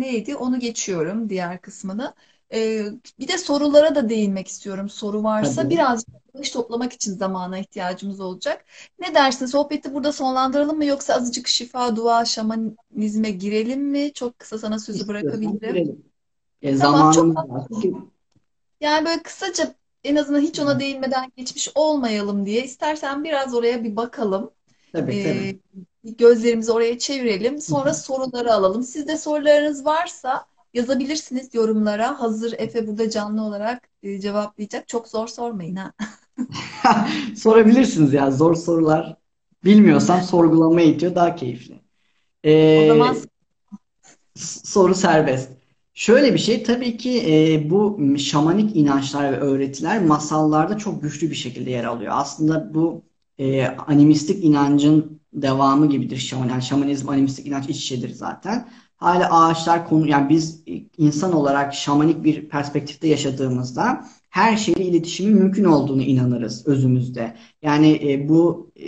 neydi? Onu geçiyorum diğer kısmını. E, bir de sorulara da değinmek istiyorum. Soru varsa Tabii. birazcık bakış toplamak için zamana ihtiyacımız olacak. Ne dersin? Sohbeti burada sonlandıralım mı yoksa azıcık şifa, dua, şamanizme girelim mi? Çok kısa sana sözü İstiyorsan bırakabilirim. girelim. E, Tamam, çok zamanımız var. Çünkü yani böyle kısaca en azından hiç ona değinmeden geçmiş olmayalım diye. İstersen biraz oraya bir bakalım. tabii tabii. Ee, gözlerimizi oraya çevirelim. Sonra soruları alalım. Sizde sorularınız varsa yazabilirsiniz yorumlara. Hazır Efe burada canlı olarak e, cevaplayacak. Çok zor sormayın ha. Sorabilirsiniz ya zor sorular. Bilmiyorsan sorgulama eğitiyor daha keyifli. O zaman Ee, soru serbest. Şöyle bir şey tabii ki e, bu şamanik inançlar ve öğretiler masallarda çok güçlü bir şekilde yer alıyor. Aslında bu e, animistik inancın devamı gibidir şaman. Yani şamanizm animistik inanç iç içedir zaten. Hala ağaçlar konu yani biz e, insan olarak şamanik bir perspektifte yaşadığımızda her şeyle iletişimin mümkün olduğunu inanırız özümüzde. Yani e, bu e,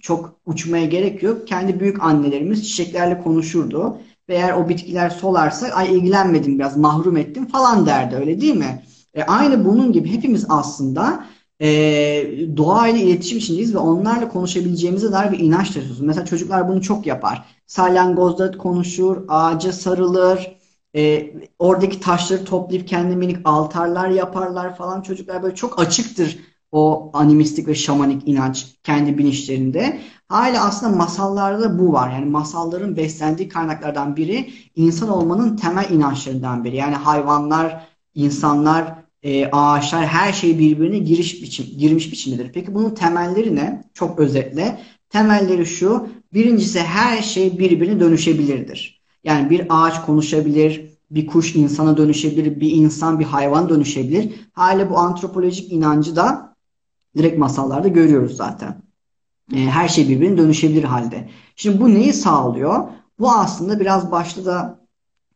çok uçmaya gerek yok. Kendi büyük annelerimiz çiçeklerle konuşurdu. Ve eğer o bitkiler solarsa ay ilgilenmedim biraz mahrum ettim falan derdi öyle değil mi? E, aynı bunun gibi hepimiz aslında e, doğayla iletişim içindeyiz ve onlarla konuşabileceğimize dair bir inanç taşıyoruz. Mesela çocuklar bunu çok yapar. Salyangozla konuşur, ağaca sarılır, e, oradaki taşları toplayıp kendi minik altarlar yaparlar falan. Çocuklar böyle çok açıktır o animistik ve şamanik inanç kendi bilinçlerinde. Hala aslında masallarda bu var. Yani masalların beslendiği kaynaklardan biri insan olmanın temel inançlarından biri. Yani hayvanlar, insanlar, e, ağaçlar her şey birbirine giriş biçim, girmiş biçimdedir. Peki bunun temelleri ne? Çok özetle. Temelleri şu. Birincisi her şey birbirine dönüşebilirdir. Yani bir ağaç konuşabilir, bir kuş insana dönüşebilir, bir insan bir hayvan dönüşebilir. Hala bu antropolojik inancı da direkt masallarda görüyoruz zaten. E, her şey birbirine dönüşebilir halde. Şimdi bu neyi sağlıyor? Bu aslında biraz başta da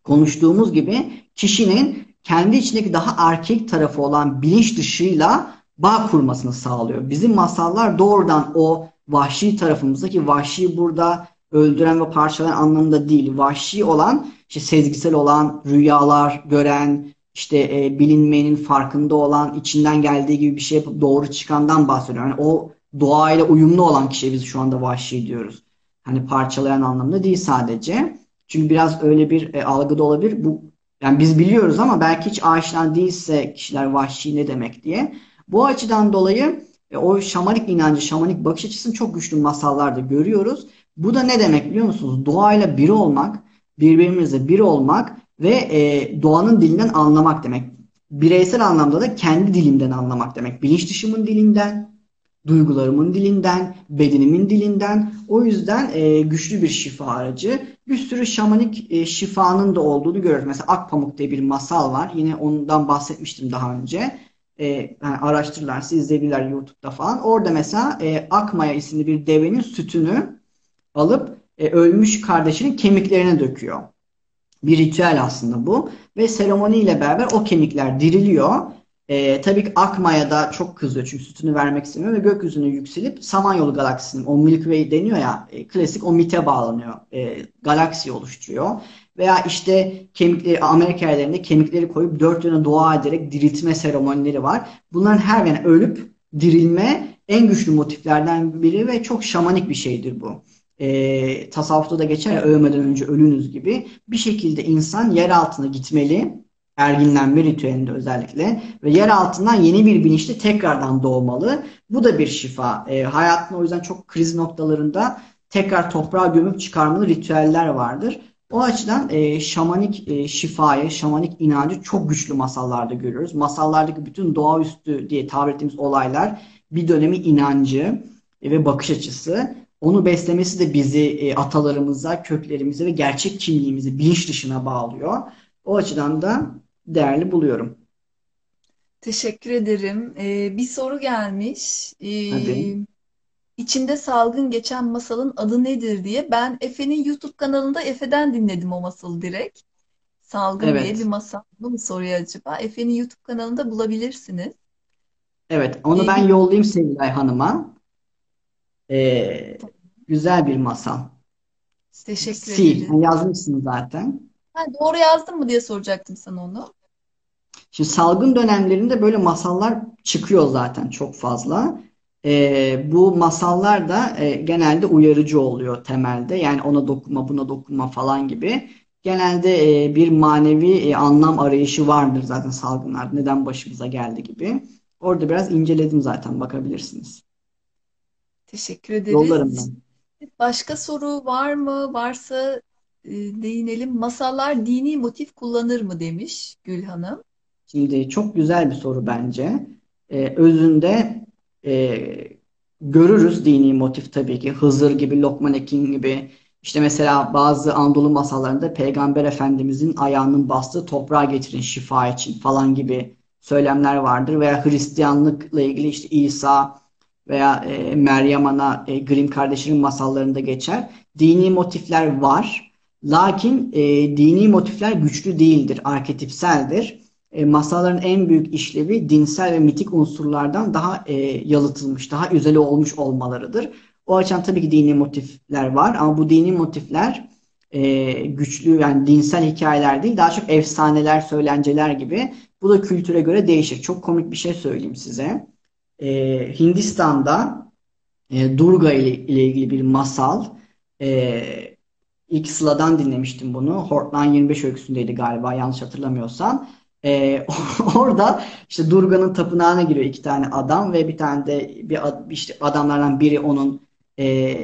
konuştuğumuz gibi kişinin kendi içindeki daha erkek tarafı olan bilinç dışıyla bağ kurmasını sağlıyor. Bizim masallar doğrudan o vahşi tarafımızdaki vahşi burada öldüren ve parçalayan anlamında değil. Vahşi olan, işte sezgisel olan, rüyalar gören, işte e, bilinmeyenin farkında olan, içinden geldiği gibi bir şey yapıp doğru çıkandan bahsediyor. Yani o doğayla uyumlu olan kişiye biz şu anda vahşi diyoruz. Hani parçalayan anlamda değil sadece. Çünkü biraz öyle bir e, algıda olabilir. Bu yani biz biliyoruz ama belki hiç aşina değilse kişiler vahşi ne demek diye. Bu açıdan dolayı e, o şamanik inancı, şamanik bakış açısını çok güçlü masallarda görüyoruz. Bu da ne demek biliyor musunuz? Doğayla bir olmak, birbirimizle bir olmak ve e, doğanın dilinden anlamak demek. Bireysel anlamda da kendi dilimden anlamak demek. Bilinç dışımın dilinden, duygularımın dilinden, bedenimin dilinden. O yüzden e, güçlü bir şifa aracı. Bir sürü şamanik e, şifanın da olduğunu görüyoruz. Mesela Akpamuk diye bir masal var. Yine ondan bahsetmiştim daha önce. E, yani araştırırlarsa izleyebilirler YouTube'da falan. Orada mesela e, Akmaya isimli bir devenin sütünü alıp e, ölmüş kardeşinin kemiklerine döküyor. Bir ritüel aslında bu. Ve seremoniyle beraber o kemikler diriliyor e, tabii ki Akma'ya da çok kızıyor çünkü sütünü vermek istemiyor ve gökyüzüne yükselip Samanyolu galaksisinin o Milky Way deniyor ya e, klasik o MIT'e bağlanıyor. E, galaksi oluşturuyor. Veya işte kemikleri Amerika yerlerinde kemikleri koyup dört yöne dua ederek diriltme seremonileri var. Bunların her birine ölüp dirilme en güçlü motiflerden biri ve çok şamanik bir şeydir bu. E, tasavvufta da geçer ya ölmeden önce ölünüz gibi. Bir şekilde insan yer altına gitmeli erginlenme ritüelinde özellikle ve yer altından yeni bir bilinçle tekrardan doğmalı. Bu da bir şifa. E, hayatın o yüzden çok kriz noktalarında tekrar toprağa gömüp çıkarmalı ritüeller vardır. O açıdan e, şamanik e, şifayı, şamanik inancı çok güçlü masallarda görüyoruz. Masallardaki bütün doğaüstü diye tabir ettiğimiz olaylar bir dönemi inancı e, ve bakış açısı. Onu beslemesi de bizi e, atalarımıza, köklerimize ve gerçek kimliğimizi bilinç dışına bağlıyor. O açıdan da değerli buluyorum. Teşekkür ederim. Ee, bir soru gelmiş. Hadi. Ee, içinde salgın geçen masalın adı nedir diye. Ben Efe'nin YouTube kanalında Efe'den dinledim o masalı direkt. Salgın diye bir Evet. masal. Bu mu soruyor acaba? Efe'nin YouTube kanalında bulabilirsiniz. Evet. Onu Ee, ben yollayayım Sevilay Hanım'a. Ee, güzel bir masal. teşekkür Sil. ederim. Hani yazmışsın zaten. Ha, doğru yazdım mı diye soracaktım sana onu. Şimdi salgın dönemlerinde böyle masallar çıkıyor zaten çok fazla. Ee, bu masallar da e, genelde uyarıcı oluyor temelde. Yani ona dokunma, buna dokunma falan gibi. Genelde e, bir manevi e, anlam arayışı vardır zaten salgınlarda. Neden başımıza geldi gibi. Orada biraz inceledim zaten bakabilirsiniz. Teşekkür Yollarım ederiz. ben. Başka soru var mı? Varsa e, değinelim. Masallar dini motif kullanır mı demiş Gül Hanım. Şimdi çok güzel bir soru bence. Ee, özünde e, görürüz dini motif tabii ki. Hızır gibi, Lokman Hekim gibi. İşte mesela bazı Anadolu masallarında Peygamber Efendimizin ayağının bastığı toprağa getirin şifa için falan gibi söylemler vardır. Veya Hristiyanlıkla ilgili işte İsa veya e, Meryem Ana, e, Grimm kardeşlerin masallarında geçer. Dini motifler var. Lakin e, dini motifler güçlü değildir, arketipseldir e, masalların en büyük işlevi dinsel ve mitik unsurlardan daha e, yalıtılmış, daha üzeri olmuş olmalarıdır. O açıdan tabii ki dini motifler var ama bu dini motifler e, güçlü yani dinsel hikayeler değil, daha çok efsaneler, söylenceler gibi. Bu da kültüre göre değişir. Çok komik bir şey söyleyeyim size. E, Hindistan'da e, Durga ile, ile ilgili bir masal. E, ilk Sıla'dan dinlemiştim bunu. Hortlan 25 öyküsündeydi galiba yanlış hatırlamıyorsam. Ee, orada işte Durga'nın tapınağına giriyor iki tane adam ve bir tane de bir işte adamlardan biri onun e,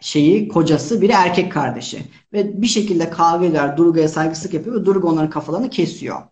şeyi kocası, biri erkek kardeşi. Ve bir şekilde kavga ediyorlar. Durga'ya saygısızlık yapıyor ve Durga onların kafalarını kesiyor.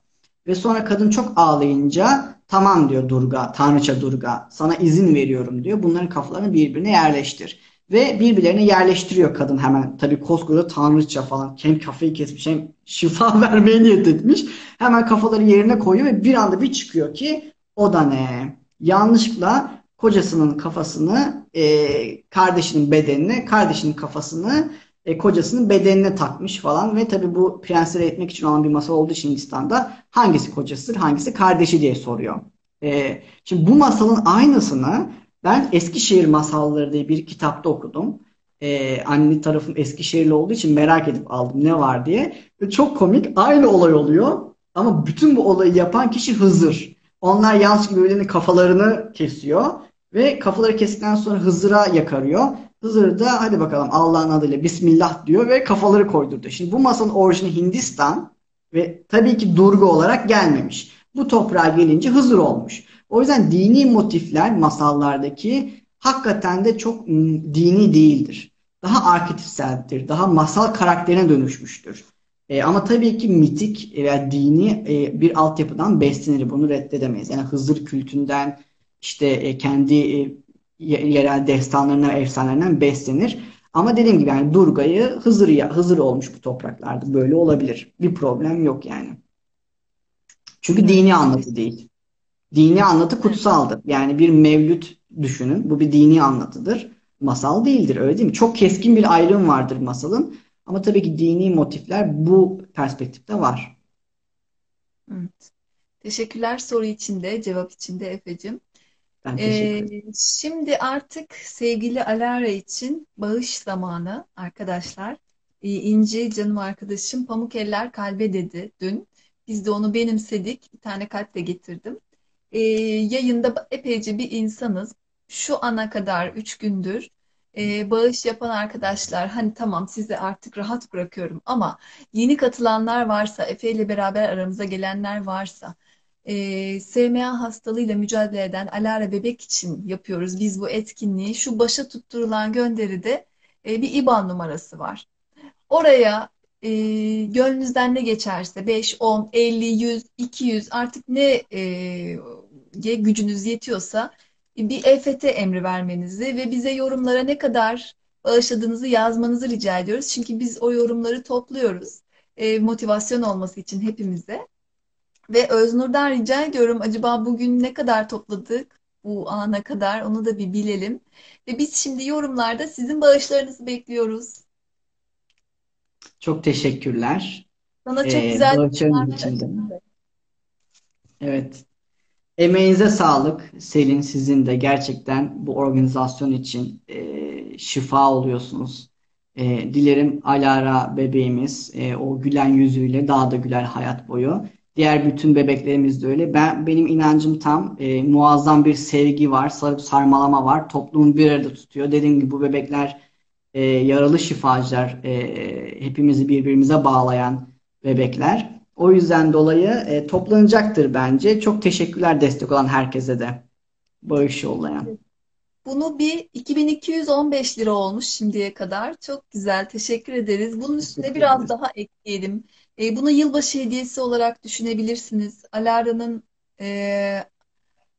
Ve sonra kadın çok ağlayınca tamam diyor Durga, Tanrıça Durga, sana izin veriyorum diyor. Bunların kafalarını birbirine yerleştir. Ve birbirlerine yerleştiriyor kadın hemen. Tabii koskoca Tanrıça falan. Hem kafayı kesmiş hem şifa vermeye niyet etmiş. Hemen kafaları yerine koyuyor ve bir anda bir çıkıyor ki o da ne? Yanlışlıkla kocasının kafasını e, kardeşinin bedenine, kardeşinin kafasını e, kocasının bedenine takmış falan ve tabii bu prensleri etmek için olan bir masal olduğu için Hindistan'da hangisi kocasıdır, hangisi kardeşi diye soruyor. E, şimdi bu masalın aynısını ben Eskişehir Masalları diye bir kitapta okudum. E, anne tarafım Eskişehirli olduğu için merak edip aldım ne var diye. Ve çok komik aynı olay oluyor ama bütün bu olayı yapan kişi Hızır. Onlar gibi birbirlerinin kafalarını kesiyor ve kafaları kestikten sonra Hızır'a yakarıyor. Hızır da hadi bakalım Allah'ın adıyla Bismillah diyor ve kafaları koydurdu. Şimdi bu masanın orijini Hindistan ve tabii ki Durga olarak gelmemiş. Bu toprağa gelince Hızır olmuş. O yüzden dini motifler masallardaki hakikaten de çok mm, dini değildir. Daha arketipseldir, daha masal karakterine dönüşmüştür. E, ama tabii ki mitik veya dini e, bir altyapıdan beslenir. Bunu reddedemeyiz. Yani Hızır kültünden, işte e, kendi e, yerel destanlarından, efsanelerinden beslenir. Ama dediğim gibi yani Durga'yı Hızır ya Hızır olmuş bu topraklarda. Böyle olabilir. Bir problem yok yani. Çünkü Evet. dini anlatı değil. Dini anlatı kutsaldır. Yani bir mevlüt düşünün. Bu bir dini anlatıdır. Masal değildir. Öyle değil mi? Çok keskin bir ayrım vardır masalın. Ama tabii ki dini motifler bu perspektifte var. Evet. Teşekkürler soru için de, cevap için de Efe'cim. Ben teşekkür Ee, ederim. şimdi artık sevgili Alara için bağış zamanı arkadaşlar. Ee, İnci canım arkadaşım pamuk eller kalbe dedi dün. Biz de onu benimsedik. Bir tane kalp de getirdim. Ee, yayında epeyce bir insanız. Şu ana kadar 3 gündür e, bağış yapan arkadaşlar hani tamam sizi artık rahat bırakıyorum ama yeni katılanlar varsa Efe ile beraber aramıza gelenler varsa e, SMA hastalığıyla mücadele eden Alara bebek için yapıyoruz biz bu etkinliği. Şu başa tutturulan gönderide e, bir IBAN numarası var. Oraya e, gönlünüzden ne geçerse 5, 10, 50, 100, 200 artık ne e, gücünüz yetiyorsa bir EFT emri vermenizi ve bize yorumlara ne kadar bağışladığınızı yazmanızı rica ediyoruz. Çünkü biz o yorumları topluyoruz. E, motivasyon olması için hepimize. Ve Öznur'dan rica ediyorum acaba bugün ne kadar topladık bu ana kadar onu da bir bilelim. Ve biz şimdi yorumlarda sizin bağışlarınızı bekliyoruz. Çok teşekkürler. Sana çok Ee, güzel bağışlarınız için de. Evet. Emeğinize sağlık Selin sizin de gerçekten bu organizasyon için e, şifa oluyorsunuz. E, dilerim Alara bebeğimiz e, o gülen yüzüyle daha da güler hayat boyu. Diğer bütün bebeklerimiz de öyle. Ben benim inancım tam e, muazzam bir sevgi var, sarıp sarmalama var. Toplumu bir arada tutuyor. Dediğim gibi bu bebekler e, yaralı şifacılar, e, hepimizi birbirimize bağlayan bebekler. O yüzden dolayı e, toplanacaktır bence. Çok teşekkürler destek olan herkese de. Bağış yollayan. Bunu bir 2215 lira olmuş şimdiye kadar. Çok güzel, teşekkür ederiz. Bunun üstüne biraz daha ekleyelim. E, bunu yılbaşı hediyesi olarak düşünebilirsiniz. Alara'nın e,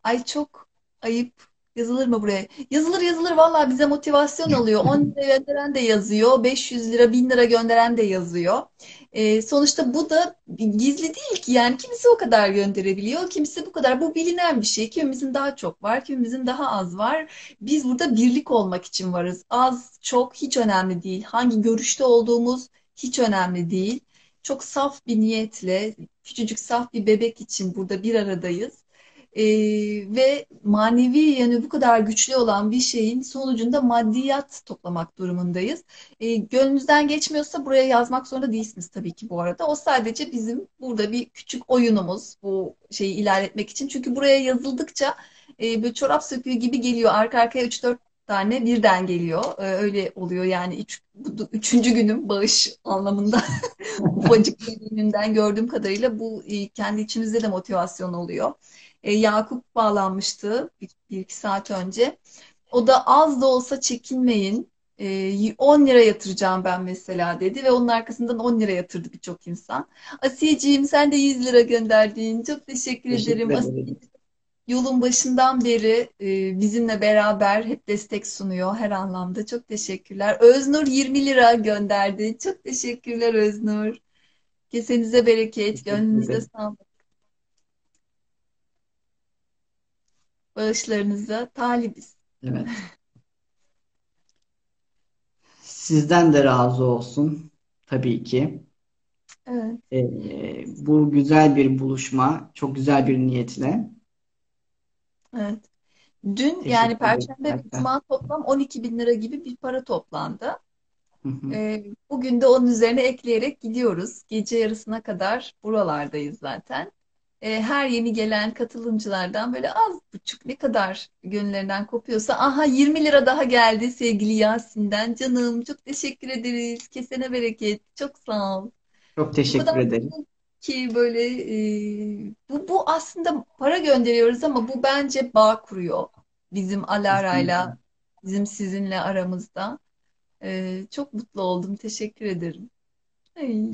ay çok ayıp yazılır mı buraya? Yazılır yazılır vallahi bize motivasyon oluyor. 10 lira gönderen de yazıyor, 500 lira, 1000 lira gönderen de yazıyor. E, sonuçta bu da gizli değil ki yani kimisi o kadar gönderebiliyor, kimisi bu kadar. Bu bilinen bir şey. Kimimizin daha çok var, kimimizin daha az var. Biz burada birlik olmak için varız. Az, çok hiç önemli değil. Hangi görüşte olduğumuz hiç önemli değil. Çok saf bir niyetle, küçücük saf bir bebek için burada bir aradayız. Ee, ve manevi yanı bu kadar güçlü olan bir şeyin sonucunda maddiyat toplamak durumundayız. Ee, gönlünüzden geçmiyorsa buraya yazmak zorunda değilsiniz tabii ki bu arada. O sadece bizim burada bir küçük oyunumuz bu şeyi ilerletmek için. Çünkü buraya yazıldıkça e, böyle çorap söküğü gibi geliyor. Arka arkaya üç dört tane birden geliyor. Ee, öyle oluyor yani üç, bu, üçüncü günüm bağış anlamında. Ufacık gününden gördüğüm kadarıyla bu e, kendi içimizde de motivasyon oluyor. E, Yakup bağlanmıştı bir, bir iki saat önce. O da az da olsa çekinmeyin. E, 10 lira yatıracağım ben mesela dedi ve onun arkasından 10 lira yatırdı birçok insan. Asiyeciğim sen de 100 lira gönderdin. Çok teşekkür Teşekkür ederim. Asiye ederim. Yolun başından beri e, bizimle beraber hep destek sunuyor her anlamda. Çok teşekkürler. Öznur 20 lira gönderdi. Çok teşekkürler Öznur. Kesenize bereket, ederim. sağlık. Bağışlarınıza talibiz. Evet. Sizden de razı olsun tabii ki. Evet, Ee, bu güzel bir buluşma, çok güzel bir niyetle. Evet. Dün yani Perşembe ve. Cuma toplam 12 bin lira gibi bir para toplandı. Hı hı. Ee, bugün de onun üzerine ekleyerek gidiyoruz. Gece yarısına kadar buralardayız zaten. Ee, her yeni gelen katılımcılardan böyle az buçuk ne kadar gönüllerinden kopuyorsa aha 20 lira daha geldi sevgili Yasin'den. Canım çok teşekkür ederiz. Kesene bereket. Çok sağ ol. Çok teşekkür ederim. mutluyum ki böyle e, bu, bu aslında para gönderiyoruz ama bu bence bağ kuruyor. Bizim. Alara'yla, bizim sizinle aramızda. E, çok mutlu oldum. Teşekkür ederim. Ay,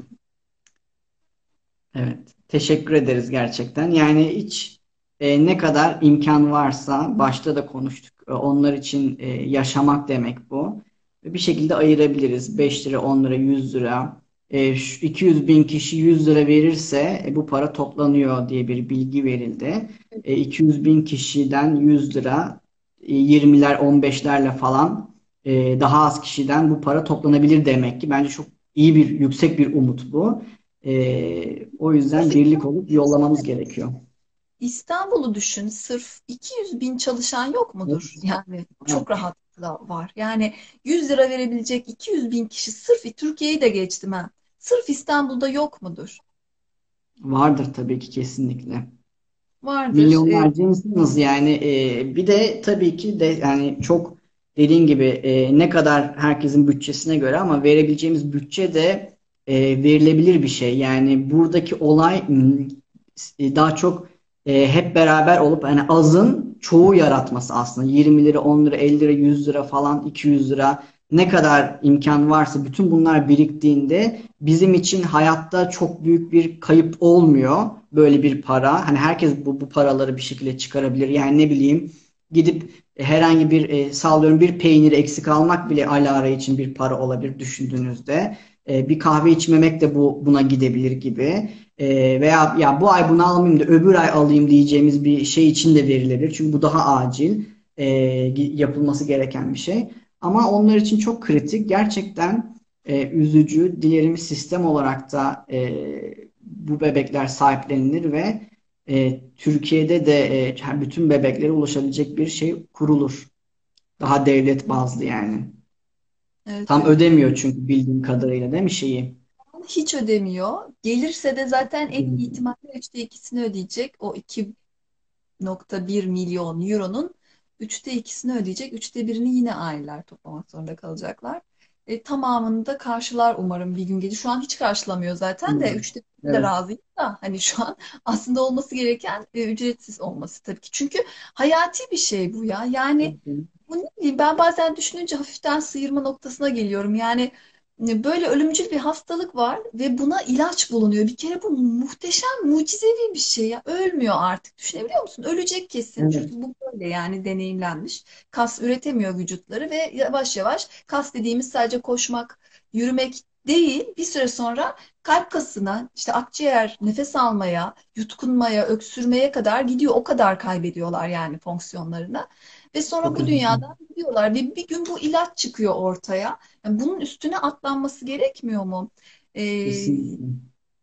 Evet, teşekkür ederiz gerçekten. Yani hiç e, ne kadar imkan varsa, başta da konuştuk, e, onlar için e, yaşamak demek bu. Ve Bir şekilde ayırabiliriz. 5 lira, 10 lira, 100 lira. E, şu 200 bin kişi 100 lira verirse e, bu para toplanıyor diye bir bilgi verildi. E, 200 bin kişiden 100 lira, e, 20'ler, 15'lerle falan e, daha az kişiden bu para toplanabilir demek ki. Bence çok iyi bir, yüksek bir umut bu. O yüzden birlik olup yollamamız gerekiyor. İstanbul'u düşün. Sırf 200 bin çalışan yok mudur? Yani çok evet. Rahatlıkla var. Yani 100 lira verebilecek 200 bin kişi sırf Türkiye'yi de geçtim ben. Sırf İstanbul'da yok mudur? Vardır tabii ki kesinlikle. Vardır. E, Milyonlarca insanız yani Ee, bir de tabii ki de yani çok dediğin gibi e, ne kadar herkesin bütçesine göre ama verebileceğimiz bütçe de e, verilebilir bir şey. Yani buradaki olay m, e, daha çok e, hep beraber olup hani azın çoğu yaratması aslında. 20 lira, 10 lira, 50 lira, 100 lira falan, 200 lira ne kadar imkan varsa bütün bunlar biriktiğinde bizim için hayatta çok büyük bir kayıp olmuyor böyle bir para. Hani herkes bu, bu paraları bir şekilde çıkarabilir. Yani ne bileyim gidip herhangi bir e, sallıyorum bir peynir eksik almak bile alara için bir para olabilir düşündüğünüzde. E, bir kahve içmemek de bu buna gidebilir gibi. E, veya ya bu ay bunu almayayım da öbür ay alayım diyeceğimiz bir şey için de verilebilir. Çünkü bu daha acil e, yapılması gereken bir şey. Ama onlar için çok kritik. Gerçekten e, üzücü. Dilerim sistem olarak da e, bu bebekler sahiplenilir ve e, Türkiye'de de e, bütün bebeklere ulaşabilecek bir şey kurulur. Daha devlet bazlı yani. Evet Tam evet. ödemiyor çünkü bildiğim kadarıyla değil mi şeyi? Hiç ödemiyor. Gelirse de zaten en iyi ihtimalle üçte ikisini ödeyecek. O 2.1 milyon euronun üçte ikisini ödeyecek. Üçte birini yine aileler toplamak zorunda kalacaklar. E, tamamını da karşılar umarım bir gün gelir. Şu an hiç karşılamıyor zaten de Hmm. üçte de Evet. razıyım da hani şu an aslında olması gereken e, ücretsiz olması tabii ki. Çünkü hayati bir şey bu ya. Yani bu ne ben bazen düşününce hafiften sıyırma noktasına geliyorum. Yani böyle ölümcül bir hastalık var ve buna ilaç bulunuyor. Bir kere bu muhteşem, mucizevi bir şey ya. Ölmüyor artık. Düşünebiliyor musun? Ölecek kesin. Evet. Çünkü bu böyle yani deneyimlenmiş. Kas üretemiyor vücutları ve yavaş yavaş kas dediğimiz sadece koşmak, yürümek değil. Bir süre sonra kalp kasına, işte akciğer, nefes almaya, yutkunmaya, öksürmeye kadar gidiyor. O kadar kaybediyorlar yani fonksiyonlarını. Ve sonra Çok bu dünyadan gidiyorlar ve bir gün bu ilaç çıkıyor ortaya. Yani bunun üstüne atlanması gerekmiyor mu? Ee, Kesinlikle.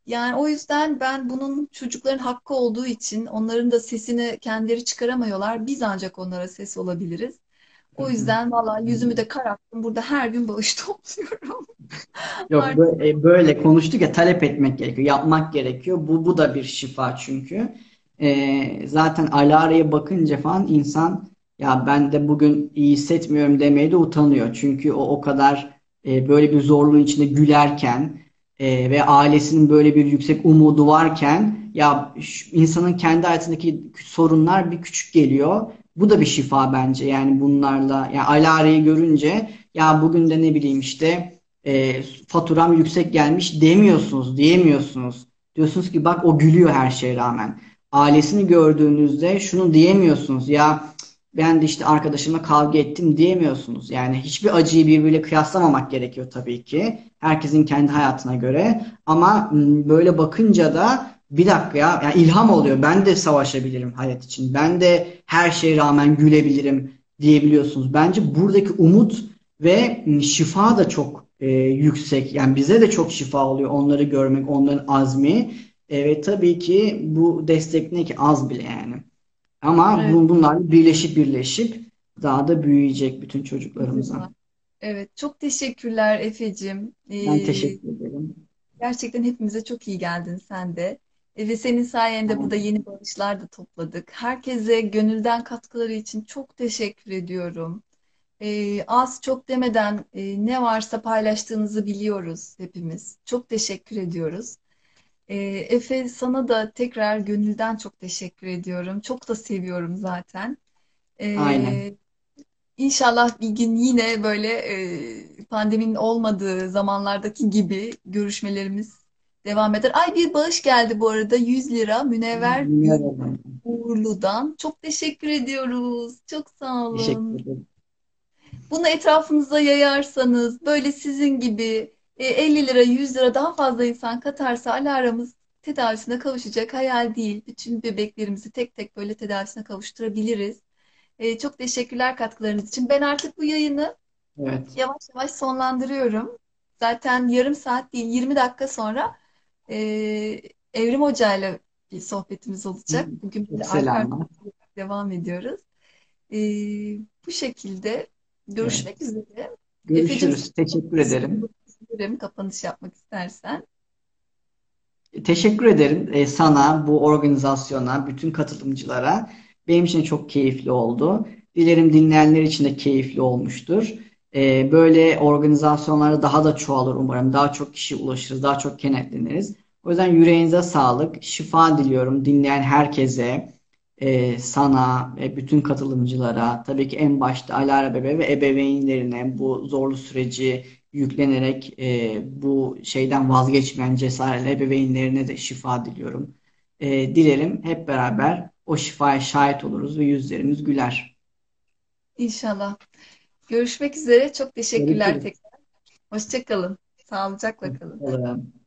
yani o yüzden ben bunun çocukların hakkı olduğu için onların da sesini kendileri çıkaramıyorlar. Biz ancak onlara ses olabiliriz. O yüzden vallahi yüzümü de kararttım. Burada her gün bağış topluyorum. Yok böyle, böyle konuştuk ya talep etmek gerekiyor, yapmak gerekiyor. Bu bu da bir şifa çünkü. Ee, zaten Alara'ya bakınca falan insan ya ben de bugün iyi hissetmiyorum demeye de utanıyor. Çünkü o o kadar e, böyle bir zorluğun içinde gülerken e, ve ailesinin böyle bir yüksek umudu varken ya insanın kendi hayatındaki sorunlar bir küçük geliyor. Bu da bir şifa bence. Yani bunlarla yani Alara'yı görünce ya bugün de ne bileyim işte e, faturam yüksek gelmiş demiyorsunuz, diyemiyorsunuz. Diyorsunuz ki bak o gülüyor her şeye rağmen. Ailesini gördüğünüzde şunu diyemiyorsunuz. Ya ben de işte arkadaşımla kavga ettim diyemiyorsunuz. Yani hiçbir acıyı birbiriyle kıyaslamamak gerekiyor tabii ki. Herkesin kendi hayatına göre. Ama böyle bakınca da bir dakika ya, yani ilham oluyor. Ben de savaşabilirim hayat için. Ben de her şeye rağmen gülebilirim diyebiliyorsunuz. Bence buradaki umut ve şifa da çok e, yüksek. Yani bize de çok şifa oluyor onları görmek, onların azmi. E, ve tabii ki bu destek ne ki az bile yani. Ama Evet. bu, bunlar birleşip birleşip daha da büyüyecek bütün çocuklarımıza. Evet, çok teşekkürler Efe'cim. Ben Ee, teşekkür ederim. gerçekten hepimize çok iyi geldin sen de. E, ve senin sayende burada yeni bağışlar da topladık. Herkese gönülden katkıları için çok teşekkür ediyorum. Ee, az çok demeden e, ne varsa paylaştığınızı biliyoruz hepimiz. Çok teşekkür ediyoruz. Ee, Efe sana da tekrar gönülden çok teşekkür ediyorum. Çok da seviyorum zaten. Aynen. Ee, İnşallah bir gün yine böyle e, pandeminin olmadığı zamanlardaki gibi görüşmelerimiz devam eder. Ay bir bağış geldi bu arada 100 lira Münevver. Uğurlu'dan. Çok teşekkür ediyoruz. Çok sağ Teşekkür olun. ederim. Bunu etrafınıza yayarsanız böyle sizin gibi e, 50 lira 100 lira daha fazla insan katarsa alarmımız tedavisine kavuşacak. Hayal değil. Bütün bebeklerimizi tek tek böyle tedavisine kavuşturabiliriz. E, çok teşekkürler katkılarınız için. Ben artık bu yayını Evet. yavaş yavaş sonlandırıyorum. Zaten yarım saat değil 20 dakika sonra e, Evrim Hoca ile bir sohbetimiz olacak. Bugün arka arkaya selamlar. devam ediyoruz. E, bu şekilde Evet. görüşmek üzere. Efe'cim Görüşürüz. Teşekkür teşekkür ederim. Ederim kapanış yapmak istersen. Teşekkür ederim e, sana, bu organizasyona, bütün katılımcılara. Benim için çok keyifli oldu. Dilerim dinleyenler için de keyifli olmuştur. E, böyle organizasyonlarda daha da çoğalır umarım. Daha çok kişi ulaşırız, daha çok kenetleniriz. O yüzden yüreğinize sağlık, şifa diliyorum dinleyen herkese, e, sana ve bütün katılımcılara, tabii ki en başta Alara Bebe ve ebeveynlerine bu zorlu süreci yüklenerek e, bu şeyden vazgeçmeyen cesaretli ebeveynlerine de şifa diliyorum. E, dilerim hep beraber o şifaya şahit oluruz ve yüzlerimiz güler. İnşallah. Görüşmek üzere. Çok teşekkürler Görüşürüz. tekrar. Hoşça kalın. Sağlıcakla kalın. Hoşçakalın.